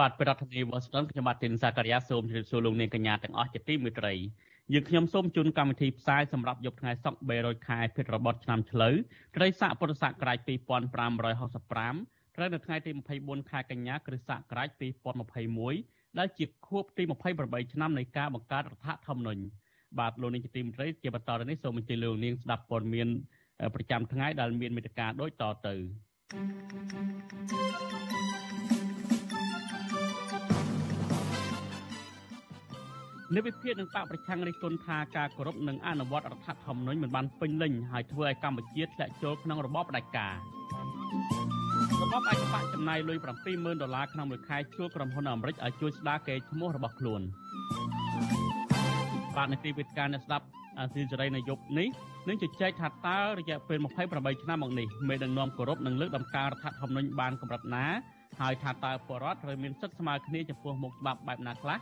បាទប្រធានាធិបតី Washington ខ្ញុំបាទទីនសាករិយាសូមជម្រាបសួរលោកនាងកញ្ញាទាំងអស់ជាទីមេត្រីយើងខ្ញុំសូមជូនកម្មវិធីផ្សាយសម្រាប់យប់ថ្ងៃសុក្រ300ខែភេទរបត់ឆ្នាំឆ្លូវត្រីស័កពុរសករាជ2565ត្រូវនៅថ្ងៃទី24ខែកញ្ញាគ្រិស្តសករាជ2021ដែលជាខួបទី28ឆ្នាំនៃការបង្កើតរដ្ឋធម្មនុញ្ញបាទលោកនាងជាទីមេត្រីជាបន្តទៅនេះសូមអញ្ជើញលោកនាងស្ដាប់ព័ត៌មានប្រចាំថ្ងៃដែលមានមេត្តាដូចតទៅ thank you នៅវិភាគនឹងបកប្រឆាំងរិះគន់ថាការគោរពនិងអនុវត្តរដ្ឋធម្មនុញ្ញមិនបានពេញលេញហើយធ្វើឲ្យកម្ពុជាធ្លាក់ចូលក្នុងរបបផ្ដាច់ការរបបឯកបកចំណាយលុយ70000ដុល្លារក្នុងមួយខែជួលក្រុមហ៊ុនអាមេរិកឲ្យជួយស្ដារកេរ្តិ៍ឈ្មោះរបស់ខ្លួនបាទនៅទីវេទិកាអ្នកស្ដាប់អាស៊ីសេរីនៅយប់នេះនឹងជជែកថាតើរយៈពេល28ឆ្នាំមកនេះមេដឹកនាំគោរពនិងលើកដំណើររដ្ឋធម្មនុញ្ញបានកម្រិតណាហើយថាតើបរដ្ឋត្រូវមានសិទ្ធិស្មើគ្នាចំពោះមុខច្បាប់បែបណាខ្លះ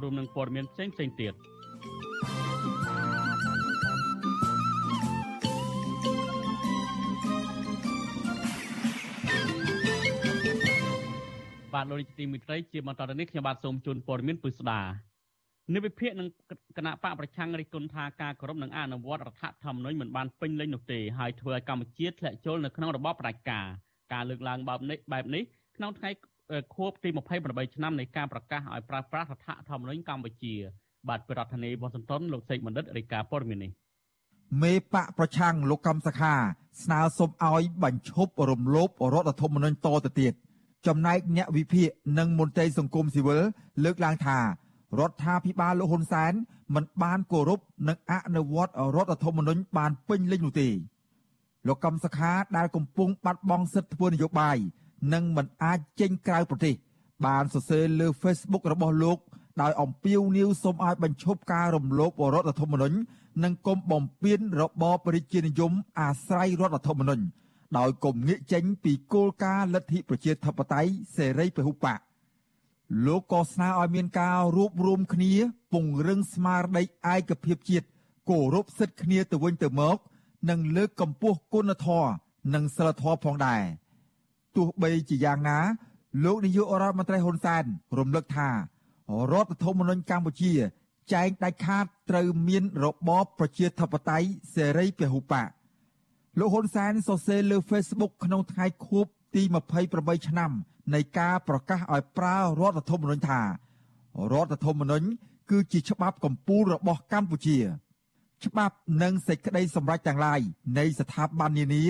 រួមនឹងព័ត៌មានផ្សេងផ្សេងទៀតបាទលោកនាយកទីមិត្តរីជាបន្តទៅនេះខ្ញុំបាទសូមជូនព័ត៌មានពុស្ដានិវិភាកនឹងគណៈបកប្រឆាំងរិះគន់ថាការគោរពនឹងអនុវត្តរដ្ឋធម្មនុញ្ញមិនបានពេញលេញនោះទេហើយធ្វើឲ្យកម្ពុជាធ្លាក់ចូលនៅក្នុងរបបផ្ដាច់ការការលើកឡើងបែបនេះបែបនេះក្នុងថ្ងៃ ខួបទី28ឆ្នាំនៃការប្រកាសឲ្យប្រើប្រាស់រដ្ឋធម្មនុញ្ញកម្ពុជា បាទប្រធានាធិបតីវ៉ាស៊ីនតោនលោកសេកបណ្ឌិតរាយការណ៍ព័ត៌មាននេះមេបកប្រឆាំងលោកកំសខា ស្នើសុំឲ្យបញ្ឈប់រំលោភរដ្ឋធម្មនុញ្ញតទៅទៀតចំណែកអ្នកវិភាគនិងមន្ត្រីសង្គមស៊ីវិលលើកឡើងថារដ្ឋាភិបាលលោកហ៊ុនសែនមិនបានគោរពនិងអនុវត្តរដ្ឋធម្មនុញ្ញបានពេញលេញនោះទេលោកកំសខាដែលកំពុងបាត់បង់សិទ្ធិធ្វើនយោបាយ និងមិនអាចចេញក្រៅប្រទេស បានសរសេរលើ Facebook របស់លោកដោយអំពាវនាវសូមឲ្យបញ្ឈប់ការរំលោភរដ្ឋធម្មនុញ្ញនិងកុំបំពានរបបរាជានិយមអាស្រ័យរដ្ឋធម្មនុញ្ញដោយគំងាកចេញពីគោលការណ៍លទ្ធិប្រជាធិបតេយ្យសេរីពហុបកលោកក៏ស្នើឲ្យមានការរួបរวมគ្នា ពង្រឹងស្មារតីឯកភាពជាតិគោរពសិទ្ធិគ្នាទៅវិញទៅមក និងលើកកម្ពស់គុណធម៌និងសិលធម៌ផងដែរ។ ទោះបីជាយ៉ាងណា លោកនាយករដ្ឋមន្ត្រីហ៊ុនសែនរំលឹកថារដ្ឋធម្មនុញ្ញកម្ពុជា ចែងដាច់ខាតត្រូវមានរបបប្រជាធិបតេយ្យសេរីពហុបកលោកហ៊ុនសែនសរសេរលើ Facebook ក្នុងថ្ងៃខួបទី28ឆ្នាំនៃការប្រកាសឲ្យប្រើរដ្ឋធម្មនុញ្ញថារដ្ឋធម្មនុញ្ញគឺជាច្បាប់កម្ពុជារបស់កម្ពុជា ច្បាប់និងសេចក្តីសម្រេចទាំងឡាយនៃស្ថាប័ននានា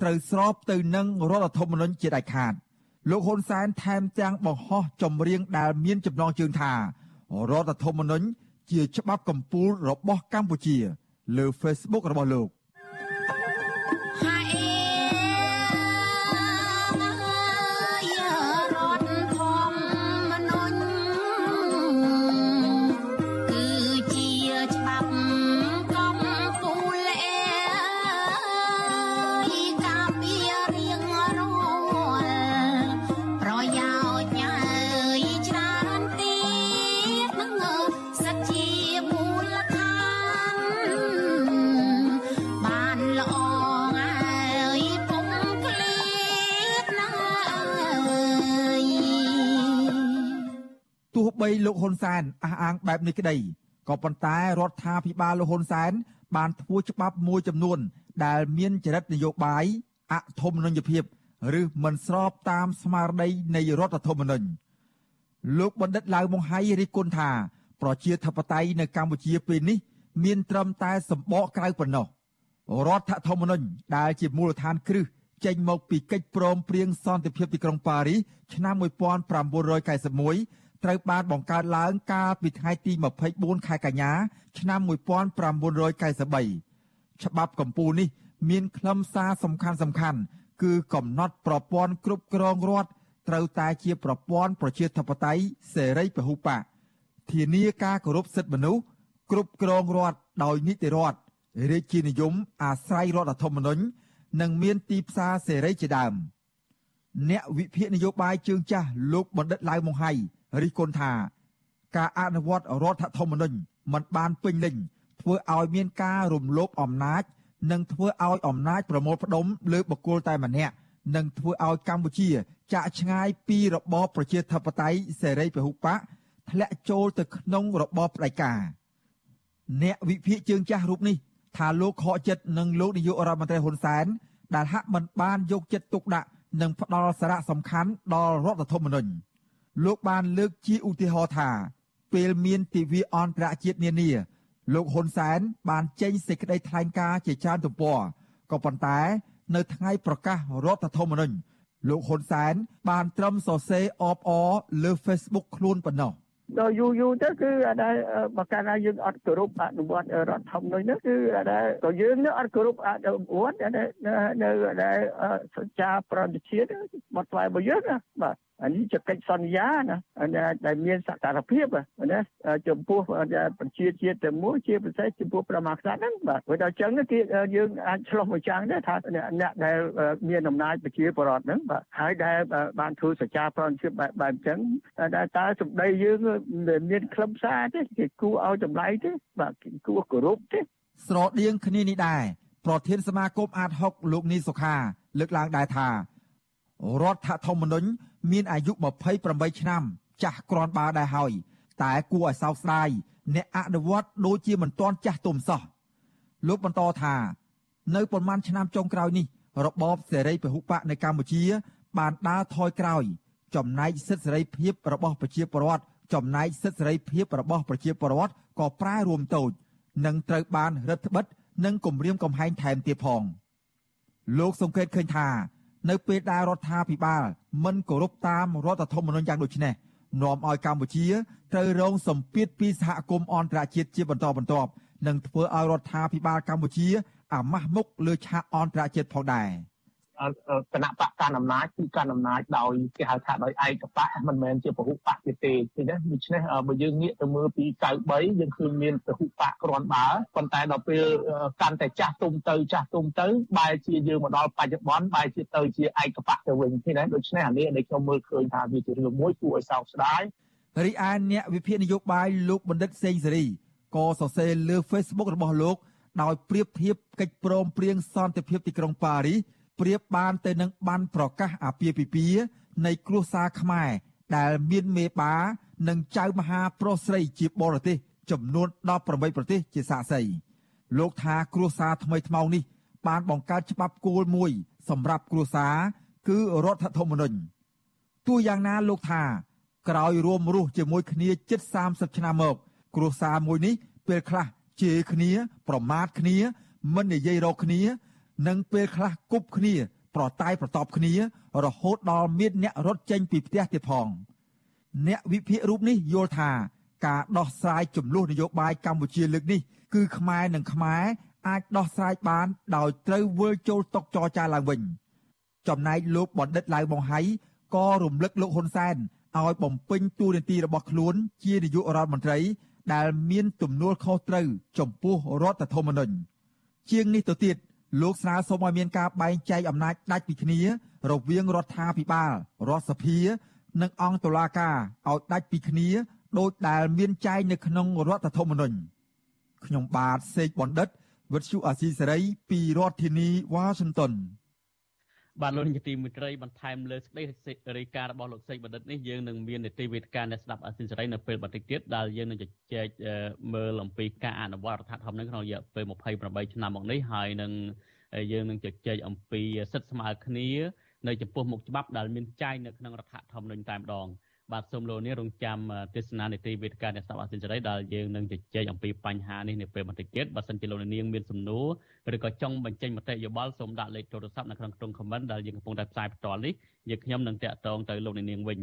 ត្រូវស្របទៅនឹងរដ្ឋធម្មនុញ្ញជាដាច់ខាតលោកហ៊ុនសែនថែមទាំងបង្ហោះចម្រៀងដែលមានចំណងជើងថារដ្ឋធម្មនុញ្ញជាច្បាប់កម្ពុជារបស់កម្ពុជា លើ Facebook របស់លោក បីលោកហ៊ុនសែនអះអាងបែបនេះក្តីក៏ប៉ុន្តែរដ្ឋាភិបាលលោកហ៊ុនសែនបានធ្វើច្បាប់មួយចំនួន ដែលមានចរិតនយោបាយអធម្មនុញ្ញភាពឬមិនស្របតាមស្មារតីនៃរដ្ឋធម្មនុញ្ញលោកបណ្ឌិតឡាវម៉ុងហៃរិះគន់ថា ប្រជាធិបតេយ្យនៅកម្ពុជាពេលនេះ មានត្រឹមតែសម្បកក្រៅប៉ុណ្ណោះរដ្ឋធម្មនុញ្ញដែលជាមូលដ្ឋានគ្រឹះចេញមកពីកិច្ចព្រមព្រៀងសន្តិភាពទីក្រុងប៉ារីសឆ្នាំ1991 ត្រូវបានបង្កើតឡើងកាលពីថ្ងៃទី24ខែកញ្ញា ឆ្នាំ1993ច្បាប់កម្ពុជានេះមានខ្លឹមសារសំខាន់សំខាន់គឺកំណត់ប្រព័ន្ធគ្រប់គ្រងរដ្ឋត្រូវតែជាប្រព័ន្ធប្រជាធិបតេយ្យសេរីពហុបកធានាការគោរពសិទ្ធិមនុស្សគ្រប់គ្រងរដ្ឋដោយនីតិរដ្ឋរាជានិយមអាស្រ័យរដ្ឋធម្មនុញ្ញនិងមានទីផ្សារសេរីជាដើមអ្នកវិភាគនយោបាយជើងចាស់លោកបណ្ឌិតឡៅម៉ុងហៃ រិះគន់ថា ការអនុវត្តរដ្ឋធម្មនុញ្ញមិនបានពេញលេញធ្វើឲ្យមានការរំលោភអំណាច និងធ្វើឲ្យអំណាចប្រមូលផ្ដុំលើបុគ្គលតែម្នាក់និងធ្វើឲ្យកម្ពុជា ចាក់ឆ្ងាយពីរបបប្រជាធិបតេយ្យសេរីពហុបកធ្លាក់ចូលទៅក្នុងរបបផ្ដាច់ការអ្នកវិភាគជើងចាស់រូបនេះថាលោកខកចិត្តនឹងលោកនាយករដ្ឋមន្ត្រីហ៊ុនសែនដែលហាក់មិនបានយកចិត្តទុកដាក់និងផ្ដល់សារៈសំខាន់ដល់រដ្ឋធម្មនុញ្ញ លោកបានលើកជាឧទាហរណ៍ថាពេលមានទិវាអន្តរជាតិនានាលោកហ៊ុនសែនបានចេញសេចក្តីថ្លែងការណ៍ជាច្រើនទំព័រក៏ប៉ុន្តែនៅថ្ងៃប្រកាសរដ្ឋធម្មនុញ្ញលោកហ៊ុនសែនបានត្រឹមសរសេរអបអរលើ Facebook ខ្លួនប៉ុណ្ណោះ។ដល់យូរយូរទៅគឺអាដែលបើកាលណាយើងអត់គោរពអនុវត្តរដ្ឋធម្មនុញ្ញនោះគឺអាដែលក៏យើងនឹងអត់គោរពអនុវត្តនៅនៅអាដែលសច្ចាប្រតិជាតិបទថ្លៃរបស់យើងណាបាទ អានេះជាកិច្ចសន្យាណាដែលមានសកម្មភាពណាចំពោះប្រជាជាតិតែមួយជាពិសេសចំពោះប្រមាខ្សាត់ហ្នឹងបាទព្រោះដល់អញ្ចឹងគឺយើងអាចឆ្លោះមួយចាំងដែរថាអ្នកដែលមានអំណាចប្រជាពលរដ្ឋហ្នឹងបាទហើយដែលបានធ្វើសច្ចាប្រតិភិបបែបបែបអញ្ចឹងតែតើសម្ដីយើងមានខ្លឹមសារទេគេគួរឲ្យតម្លៃទេបាទគួរគោរពទេស្រដៀងគ្នានេះដែរប្រធានសមាគមអាត6លោកនីសុខាលើកឡើងដែរថា រដ្ឋធម្មនុញ្ញមានអាយុ28ឆ្នាំ ចាស់គ្រាន់បើដែរហើយ តែគួរឲ្យសោកស្ដាយអ្នកអនុវត្តដូចជាមិនទាន់ចាស់ទុំសោះលោកបន្តថា នៅប្រមាណឆ្នាំចុងក្រោយនេះរបបសេរីពហុបកនៅកម្ពុជា បានដើរថយក្រោយ ចំណែកសិទ្ធិសេរីភាពរបស់ប្រជាពលរដ្ឋចំណែកសិទ្ធិសេរីភាពរបស់ប្រជាពលរដ្ឋក៏ប្រែរួមតូចនិងត្រូវបានរដ្ឋបិទនិងគម្រាមកំហែងថែមទៀតផង លោកសង្កេតឃើញថា នៅពេលដែលរដ្ឋាភិបាលមិនគោរពតាមរដ្ឋធម្មនុញ្ញយ៉ាងដូចនេះនាំឲ្យកម្ពុជាត្រូវរងសម្ពាធពីសហគមន៍អន្តរជាតិជាបន្តបន្ទាប់និងធ្វើឲ្យរដ្ឋាភិបាលកម្ពុជាអាម៉ាស់មុខលើឆាកអន្តរជាតិផងដែរ។ គណៈបកកាន់អំណាចគឺកាន់អំណាចដោយគេហៅថាដោយឯកបកមិនមែនជាពហុបកទៀតទេឃើញទេដូច្នេះបើយើងងាកទៅមើលពី93យើងឃើញមានពហុបកគ្រាន់បើប៉ុន្តែដល់ពេលកាន់តែចាស់ទុំទៅចាស់ទុំទៅបែរជាយើងមកដល់បច្ចុប្បន្នបែរជាទៅជាឯកបកទៅវិញឃើញទេដូច្នេះអានេះដែលខ្ញុំមើលឃើញថាវាជារឿងមួយគួរឲ្យសោកស្ដាយរីឯអ្នកវិភាគនយោបាយលោកបណ្ឌិតសេងសេរីក៏សរសេរលើ Facebook របស់លោកដោយប្រៀបធៀបកិច្ចព្រមព្រៀងសន្តិភាពទីក្រុងប៉ារីស ប្រៀបបានទៅនឹងបានប្រកាសអាពាហ៍ពិពាហ៍នៃគ្រួសារខ្មែរដែលមានមេបានិងចៅមហាប្រុសស្រីជាបរទេសចំនួន18ប្រទេសជាសាក្សីលោកថាគ្រួសារថ្មីថ្មោងនេះ បានបង្កើតច្បាប់គោលមួយ សម្រាប់គ្រួសារគឺរដ្ឋធម្មនុញ្ញទោះយ៉ាងណាលោកថា ក្រោយរួមរស់ជាមួយគ្នាជិត30ឆ្នាំមក គ្រួសារមួយនេះពេលខ្លះជេរគ្នា ប្រមាថគ្នា មិននិយាយរកគ្នា និងពេលខ្លះគប់គ្នា ប្រតែយប្រតបគ្នា រហូតដល់មានអ្នករត់ចេញពីផ្ទះទៀតផង អ្នកវិភាគរូបនេះយល់ថាការដោះស្រាយចំនួននយោបាយកម្ពុជាលើកនេះគឺខ្មែរនិងខ្មែរអាចដោះស្រាយបានដោយត្រូវវិលចូលតុចរចាឡើងវិញ ចំណែកលោកបណ្ឌិតឡៅបងហៃក៏រំលឹកលោកហ៊ុនសែនឲ្យបំពេញតួនាទីរបស់ខ្លួនជានាយករដ្ឋមន្ត្រីដែលមានទំនួលខុសត្រូវចំពោះរដ្ឋធម្មនុញ្ញជាងនេះទៅទៀត លោកស្នើសុំឲ្យមានការបែងចែកអំណាចដាច់ពីគ្នា រវាងរដ្ឋាភិបាលរដ្ឋសភា និងអង្គតុលាការឲ្យដាច់ពីគ្នាដោយដែលមានចែងនៅក្នុងរដ្ឋធម្មនុញ្ញខ្ញុំបាទសេកបណ្ឌិតវិទ្យុអាស៊ីសេរីពីរដ្ឋធានីវ៉ាស៊ីនតោន បាទលោកនាយកទីមេត្រីបន្ថែមលើសេចក្តីរាយការណ៍របស់លោកសេកបណ្ឌិតនេះយើងនឹងមាននីតិវេទការអ្នកស្ដាប់អាស៊ីសេរីនៅពេលបន្តិចទៀតដែលយើងនឹងជជែកមើលអំពីការអនុវត្តរដ្ឋធម្មនុញ្ញក្នុងរយៈពេល28ឆ្នាំមកនេះហើយនឹងយើងនឹងជជែកអំពីសិទ្ធិស្មើគ្នានៅចំពោះមុខច្បាប់ដែលមានចែងនៅក្នុងរដ្ឋធម្មនុញ្ញតែម្ដង បាទសូមលោកនាងរងចាំទេសនានីតិវេទការអ្នកស្ដាប់អាស៊ីសេរីដែលយើងនឹងជជែកអំពីបញ្ហានេះនៅពេលបន្តិចទៀតបើសិនជាលោកនាងមានសំណួរឬក៏ចង់បញ្ចេញមតិយោបល់សូមដាក់លេខទូរស័ព្ទនៅក្នុងក្នុង comment ដែលយើងកំពុងតែផ្សាយផ្ទាល់នេះយើងខ្ញុំនឹងតាក់ទងទៅលោកនាងវិញ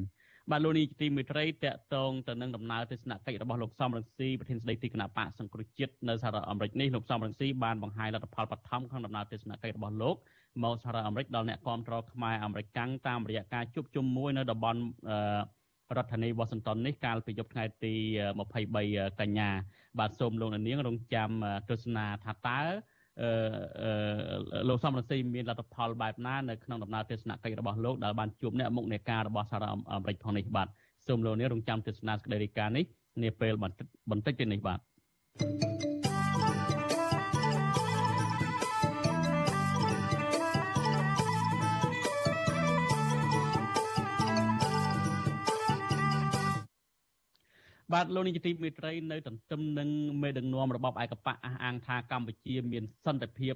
បាទលោកនាងទីមេត្រីតាក់ទងទៅនឹងដំណើរទស្សនកិច្ចរបស់លោកសំរងស៊ីប្រធានស្ដីទីគណៈបកសង្គ្រោះជាតិនៅសហរដ្ឋអាមេរិកនេះលោកសំរងស៊ីបានបង្ហាញលទ្ធផលបឋមក្នុងដំណើរទស្សនកិច្ចរបស់លោកមកសហរដ្ឋអាមេរិកដល់អ្នកគាំទ្រខ្មែរអាមេរិកកាំងតាមរយៈការជួបជុំមួយនៅតំបន់ រដ្ឋធានីវ៉ាស៊ីនតោននេះកាលពីយប់ថ្ងៃទី23កញ្ញា បាទសូមលោកនាងរងចាំទស្សនាថាតើអឺលោកសំរងស៊ីមានលទ្ធផលបែបណានៅក្នុងដំណើរទស្សនកិច្ចរបស់លោកដែលបានជួបអ្នកមុខនេការរបស់សហរដ្ឋអាមេរិកផងនេះបាទសូមលោកនាងរងចាំទស្សនាសេចក្តីរាយការណ៍នេះនាពេលបន្តិចទៀតនេះបាទ thank you បាទលោកនាយកទីមេត្រីនៅទន្ទឹមនឹងមេដឹកនាំរបបឯកបកអះអាងថាកម្ពុជាមានសន្តិភាព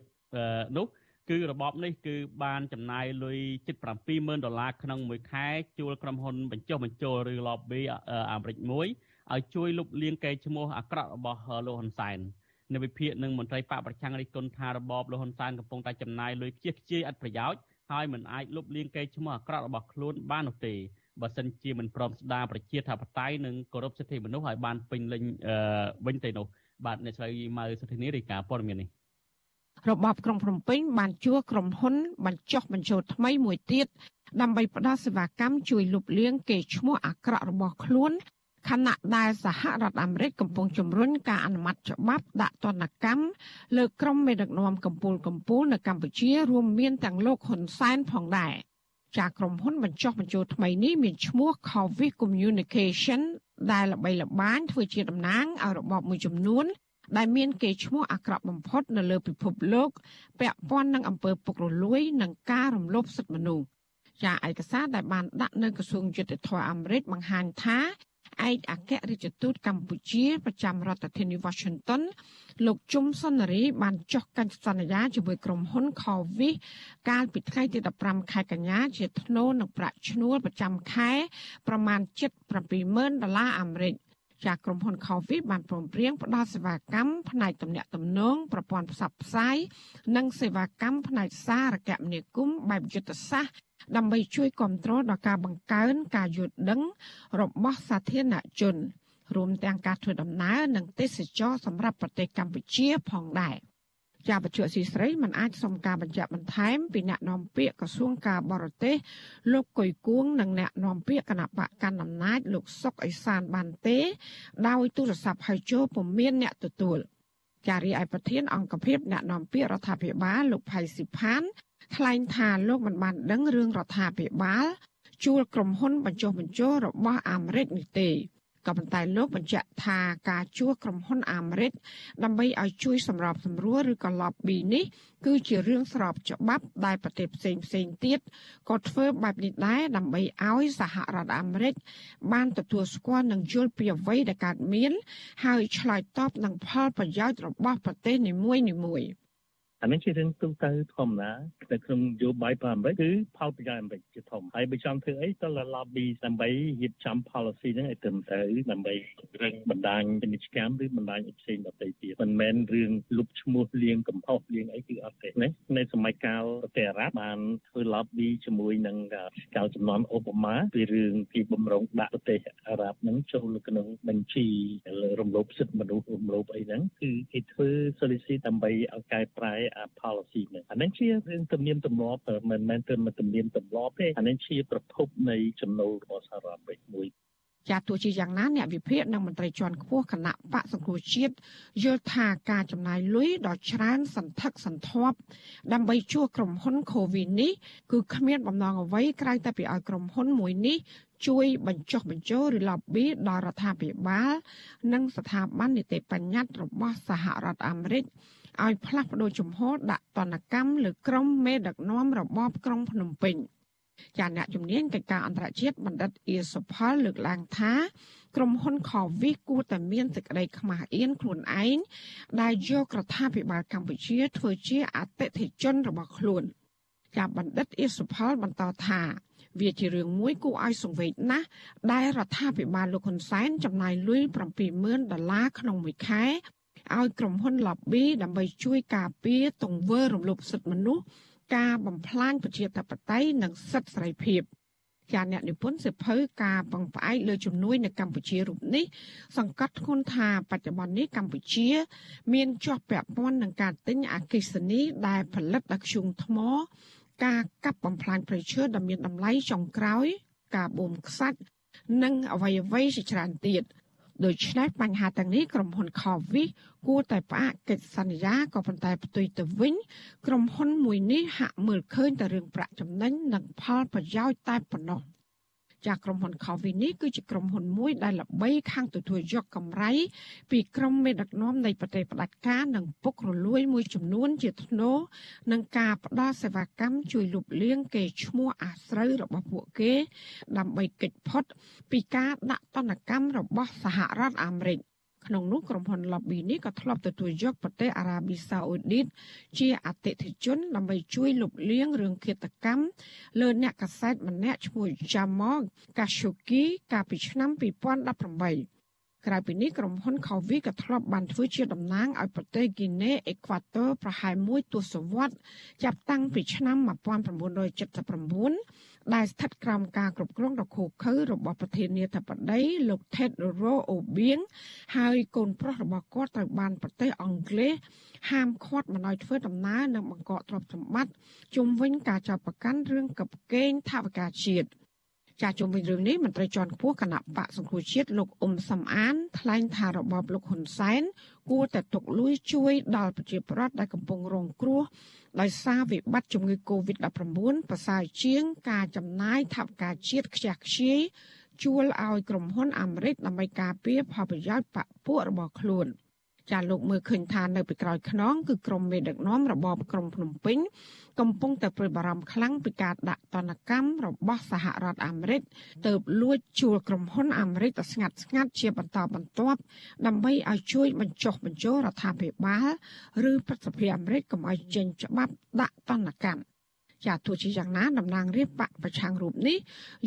នោះគឺរបបនេះគឺបានចំណាយលុយជិត70000ដុល្លារក្នុងមួយខែជួលក្រុមហ៊ុនបញ្ចុះបញ្ចូលឬ lobby អាមេរិកមួយឲ្យជួយលុបលាងកេរ្តិ៍ឈ្មោះអាក្រក់របស់លោកហ៊ុនសែននៅវិភាគនឹងមន្ត្រីបកប្រឆាំងរិះគន់ថារបបលោកហ៊ុនសែនកំពុងតែចំណាយលុយខ្ជិះខ្ជាយឥតប្រយោជន៍ហើយមិនអាចលុបលាងកេរ្តិ៍ឈ្មោះអាក្រក់របស់ខ្លួនបាននោះទេ បើសិនជាមិនព្រមស្ដារប្រជាធិបតេយ្យនិងគោរពសិទ្ធិមនុស្សឲ្យបានពេញលេញវិញទេនោះបាទអ្នកស្រីម៉ៅសុធីនីរាយការណ៍ព័ត៌មាននេះរបបក្រុងភ្នំពេញបានជួក្រុមហ៊ុនបញ្ចុះបញ្ចូលថ្មីមួយទៀតដើម្បីផ្ដល់សេវាកម្មជួយលុបលាងកេរ្តិ៍ឈ្មោះអាក្រក់របស់ខ្លួនខណៈដែលសហរដ្ឋអាមេរិកកំពុងជំរុញការអនុម័តច្បាប់ដាក់ទណ្ឌកម្មលើក្រុមមេដឹកនាំកម្ពុជាកម្ពុជានៅកម្ពុជារួមមានទាំងលោកហ៊ុនសែនផងដែរ ចាក្រុមហ៊ុនបញ្ចុះបញ្ចូលថ្មីនេះមានឈ្មោះ Covis Communication ដែលល្បីល្បាញធ្វើជាតំណាងឲ្យរបបមួយចំនួន ដែលមានកេរ្តិ៍ឈ្មោះអាក្រក់បំផុតនៅលើពិភពលោកពាក់ព័ន្ធនឹងអំពើពុករលួយនិងការរំលោភសិទ្ធិមនុស្សចាឯកសារដែលបានដាក់នៅក្រសួងយុទ្ធភ័ពអាមេរិកបង្ហាញថា ឯកអគ្គរដ្ឋទូតកម្ពុជាប្រចាំរដ្ឋធានី Washington លោកជុំសុនរី បានចុះកិច្ចសន្យាជាមួយក្រុមហ៊ុន Covis កាលពីថ្ងៃទី15ខែកញ្ញា ជាធ្នូនឹងប្រាក់ឈ្នួលប្រចាំខែប្រមាណ770,000ដុល្លារអាមេរិកចាក្រុមហ៊ុន Coffee បានព្រមព្រៀងផ្ដល់សេវាកម្មផ្នែកទំនាក់ទំនងប្រព័ន្ធផ្សព្វផ្សាយនិងសេវាកម្មផ្នែកសារគមនាគមន៍បែបយុទ្ធសាស្ត្រ ដើម្បីជួយគ្រប់គ្រងដល់ការបង្កើនការយល់ដឹង របស់សាធារណជនរួមទាំងការធ្វើដំណើរនិងទេសចរសម្រាប់ប្រទេសកម្ពុជាផងដែរជាបច្ចុប្បន្នស៊ីស្រីមិនអាចសុំការបញ្ជាក់បន្ថែមពីអ្នកនាំពាក្យក្រសួងការបរទេសលោកកុយគួងនិងអ្នកនាំពាក្យគណៈបកកណ្ដាលអំណាចលោកសុកអេសានបានទេ ដោយទូរស័ព្ទហៅចូលពុំមានអ្នកទទួលចារីឯប្រធានអង្គភិបអ្នកនាំពាក្យរដ្ឋាភិបាលលោកផៃស៊ីផាន ថ្លែងថាលោកមិនបានដឹងរឿងរដ្ឋាភិបាលជួលក្រុមហ៊ុនបញ្ចុះបញ្ចូលរបស់អាមេរិកនេះទេក៏ប៉ុន្តែលោកបញ្ជាក់ថាការជួលក្រុមហ៊ុនអាមេរិកដើម្បីឲ្យជួយសម្របសម្រួលឬក៏ lobby នេះគឺជារឿងស្របច្បាប់ដែលប្រទេសផ្សេងផ្សេងទៀតក៏ធ្វើបែបនេះដែរដើម្បីឲ្យសហរដ្ឋអាមេរិកបានទទួលស្គាល់និងយល់ពីអ្វីដែលកើតមាន ហើយឆ្លើយតបនឹងផលប្រយោជន៍របស់ប្រទេសនីមួយៗ អានេះជារឿងទូទៅធម្មតានៅក្នុងនយោបាយរបស់អាមេរិកគឺផលប្រយោជន៍អាមេរិកជាធំហើយបើចង់ធ្វើអីទៅ lobby ដើម្បីរៀបចំ policy ហ្នឹងឲ្យត្រឹមត្រូវដើម្បីរឹងបណ្ដាញពាណិជ្ជកម្មឬបណ្ដាញផ្សេងដទៃទៀតមិនមែនរឿងលុបឈ្មោះលៀងកំហុសលៀងអីគឺអត់ទេណានៅសម័យកាលប្រទេសអារ៉ាប់បានធ្វើ lobby ជាមួយនឹងកាលចំនួនអូបាម៉ាពីរឿងពីបំរុងដាក់ប្រទេសអារ៉ាប់ហ្នឹងចូលក្នុងបញ្ជីរំលោភសិទ្ធិមនុស្សរំលោភអីហ្នឹងគឺគេធ្វើ solicit ដើម្បីឲ្យកែប្រែ policy ហ្នឹងអានេះជារឿងទំនៀមទម្លាប់មិនមែនទៅមិនទំនៀមទម្លាប់ទេអានេះជាប្រភពនៃចំណូលរបស់សហរដ្ឋអាមេរិកមួយចាទោះជាយ៉ាងណាអ្នកវិភាគនិងមន្ត្រីជាន់ខ្ពស់គណៈបកសង្គ្រោះជាតិយល់ថាការចំណាយលុយដ៏ច្រើនសន្ធឹកសន្ធាប់ដើម្បីជួសក្រុមហ៊ុន COVID នេះគឺគ្មានបំណងអ្វីក្រៅតែពីឲ្យក្រុមហ៊ុនមួយនេះជួយបញ្ចុះបញ្ចូលឬ lobby ដល់រដ្ឋាភិបាល និងស្ថាប័ននីតិបញ្ញត្តិរបស់សហរដ្ឋអាមេរិក ឲ្យផ្លាស់ប្តូរជំហរដាក់ទណ្ឌកម្មលើក្រុមមេដឹកនាំរបបក្រុងភ្នំពេញចាអ្នកជំនាញកិច្ចការអន្តរជាតិបណ្ឌិតអៀសុផលលើកឡើងថាក្រុមហ៊ុន Covis គួរតែមានសេចក្តីខ្មាស់អៀនខ្លួនឯងដែលយករដ្ឋាភិបាលកម្ពុជាធ្វើជាអតិថិជនរបស់ខ្លួនចាបណ្ឌិតអៀសុផលបន្តថាវាជារឿងមួយគួរឲ្យសង្វេគណាស់ដែលរដ្ឋាភិបាលលោកហ៊ុនសែនចំណាយលុយ70000ដុល្លារក្នុងមួយខែ ឲ្យក្រុមហ៊ុន lobby ដើម្បីជួយការពារទង្វើរំលោភសិទ្ធិមនុស្សការបំផ្លាញប្រជាធិបតេយ្យនិងសិទ្ធិសេរីភាពជាអ្នកនិពន្ធសិភៅការពឹងផ្អែកលើជំនួយនៅកម្ពុជារូបនេះសង្កត់ធ្ងន់ថាបច្ចុប្បន្ននេះកម្ពុជា មានជាប់ពាក់ព័ន្ធនឹងការទិញអគិសនីដែលផលិតដោយធ្យូងថ្ម ការកាប់បំផ្លាញព្រៃឈើដ៏មានតម្លៃចុងក្រោយ ការបូមខ្សាច់និងអ្វីអ្វីជាច្រើនទៀត ដូច្នេះបញ្ហាទាំងនេះក្រុមហ៊ុន Covis គួរតែផ្អាកកិច្ចសន្យាក៏ប៉ុន្តែផ្ទុយទៅវិញក្រុមហ៊ុនមួយនេះហាក់មើលឃើញតែរឿងប្រាក់ចំណេញនិងផលប្រយោជន៍តែប៉ុណ្ណោះ។ ចាក្រុមហ៊ុន Coffee នេះគឺជាក្រុមហ៊ុនមួយដែលល្បីខាងទទួលយកកម្រៃពីក្រុមមេដឹកនាំនៃប្រទេសផ្ដាច់ការនិងពុករលួយមួយចំនួនជាធ្នូនឹងការផ្ដល់សេវាកម្មជួយលុបលាងគេឈ្មោះអាស្រូវរបស់ពួកគេ ដើម្បីកិច្ចផុតពីការដាក់ទណ្ឌកម្មរបស់សហរដ្ឋអាមេរិក ក្នុងនោះក្រុមហ៊ុន Lobby នេះក៏ធ្លាប់ទទួលយកប្រទេសអារ៉ាប៊ីសាអូឌីតជាអតិថិជនដើម្បីជួយលុបលាងរឿងឃាតកម្មលើអ្នកកាសែតម្នាក់ឈ្មោះ Jamal Khashoggi កាលពីឆ្នាំ2018ក្រៅពីនេះក្រុមហ៊ុន Covi ក៏ធ្លាប់បានធ្វើជាតំណាងឲ្យប្រទេសហ្គីណេអេក្វាទ័រប្រហែលមួយទសវត្សរ៍ចាប់តាំងពីឆ្នាំ1979 ដែលស្ថិតក្រោមការគ្រប់គ្រងដ៏ឃោឃៅរបស់ប្រធានាធិបតីលោក Tedros Obiang ហើយកូនប្រុសរបស់គាត់ត្រូវបានប្រទេសអង់គ្លេសហាមឃាត់មិនឲ្យធ្វើដំណើរនិងបង្កកទ្រព្យសម្បត្តិជុំវិញការចាប់ប្រកាន់រឿងកឹបកេងថវិកាជាតិ ចាជុំវិញរឿងនេះមន្ត្រីជាន់ខ្ពស់គណៈបកសង្គ្រោះជាតិលោកអ៊ុំសំអាន ថ្លែងថារបបលោកហ៊ុនសែនគួរតែទុកលុយជួយដល់ប្រជាពលរដ្ឋដែលកំពុងរងគ្រោះដោយសារវិបត្តិជំងឺ Covid-19 ប្រសើរជាងការចំណាយថវិកាជាតិខ្ជះខ្ជាយជួលឲ្យក្រុមហ៊ុនអាមេរិកដើម្បីការពារផលប្រយោជន៍បកពួករបស់ខ្លួន។ ចាលោកមើលឃើញថានៅពីក្រោយខ្នងគឺក្រុមមេដឹកនាំរបបក្រុងភ្នំពេញកំពុងតែព្រួយបារម្ភខ្លាំងពីការដាក់ទណ្ឌកម្មរបស់សហរដ្ឋអាមេរិកទៅលួចជួលក្រុមហ៊ុនអាមេរិកទៅស្ងាត់ស្ងាត់ជាបន្តបន្ទាប់ដើម្បីឲ្យជួយបញ្ចុះបញ្ចូលរដ្ឋាភិបាលឬប្រសិទ្ធភាពអាមេរិកកុំឲ្យចេញច្បាប់ដាក់ទណ្ឌកម្ម ចាទោះជាយ៉ាងណាតំណាងរាជបកប្រឆាំងរូបនេះ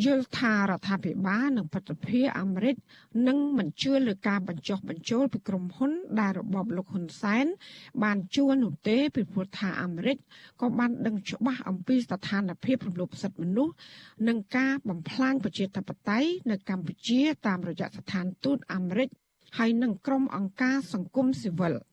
យល់ថារដ្ឋាភិបាលនិងប្រតិភិអាមេរិកនឹងមិនជឿលើការបញ្ចុះបញ្ចូលពីក្រុមហ៊ុនដែលរបបលោកហ៊ុនសែន បានជួលនោះទេពីព្រោះថាអាមេរិកក៏បានដឹងច្បាស់អំពីស្ថានភាពរំលោភសិទ្ធិមនុស្សនិងការបំផ្លាញប្រជាធិបតេយ្យនៅកម្ពុជាតាមរយៈស្ថានទូតអាមេរិកហើយនិងក្រុមអង្គការសង្គមស៊ីវិល។រ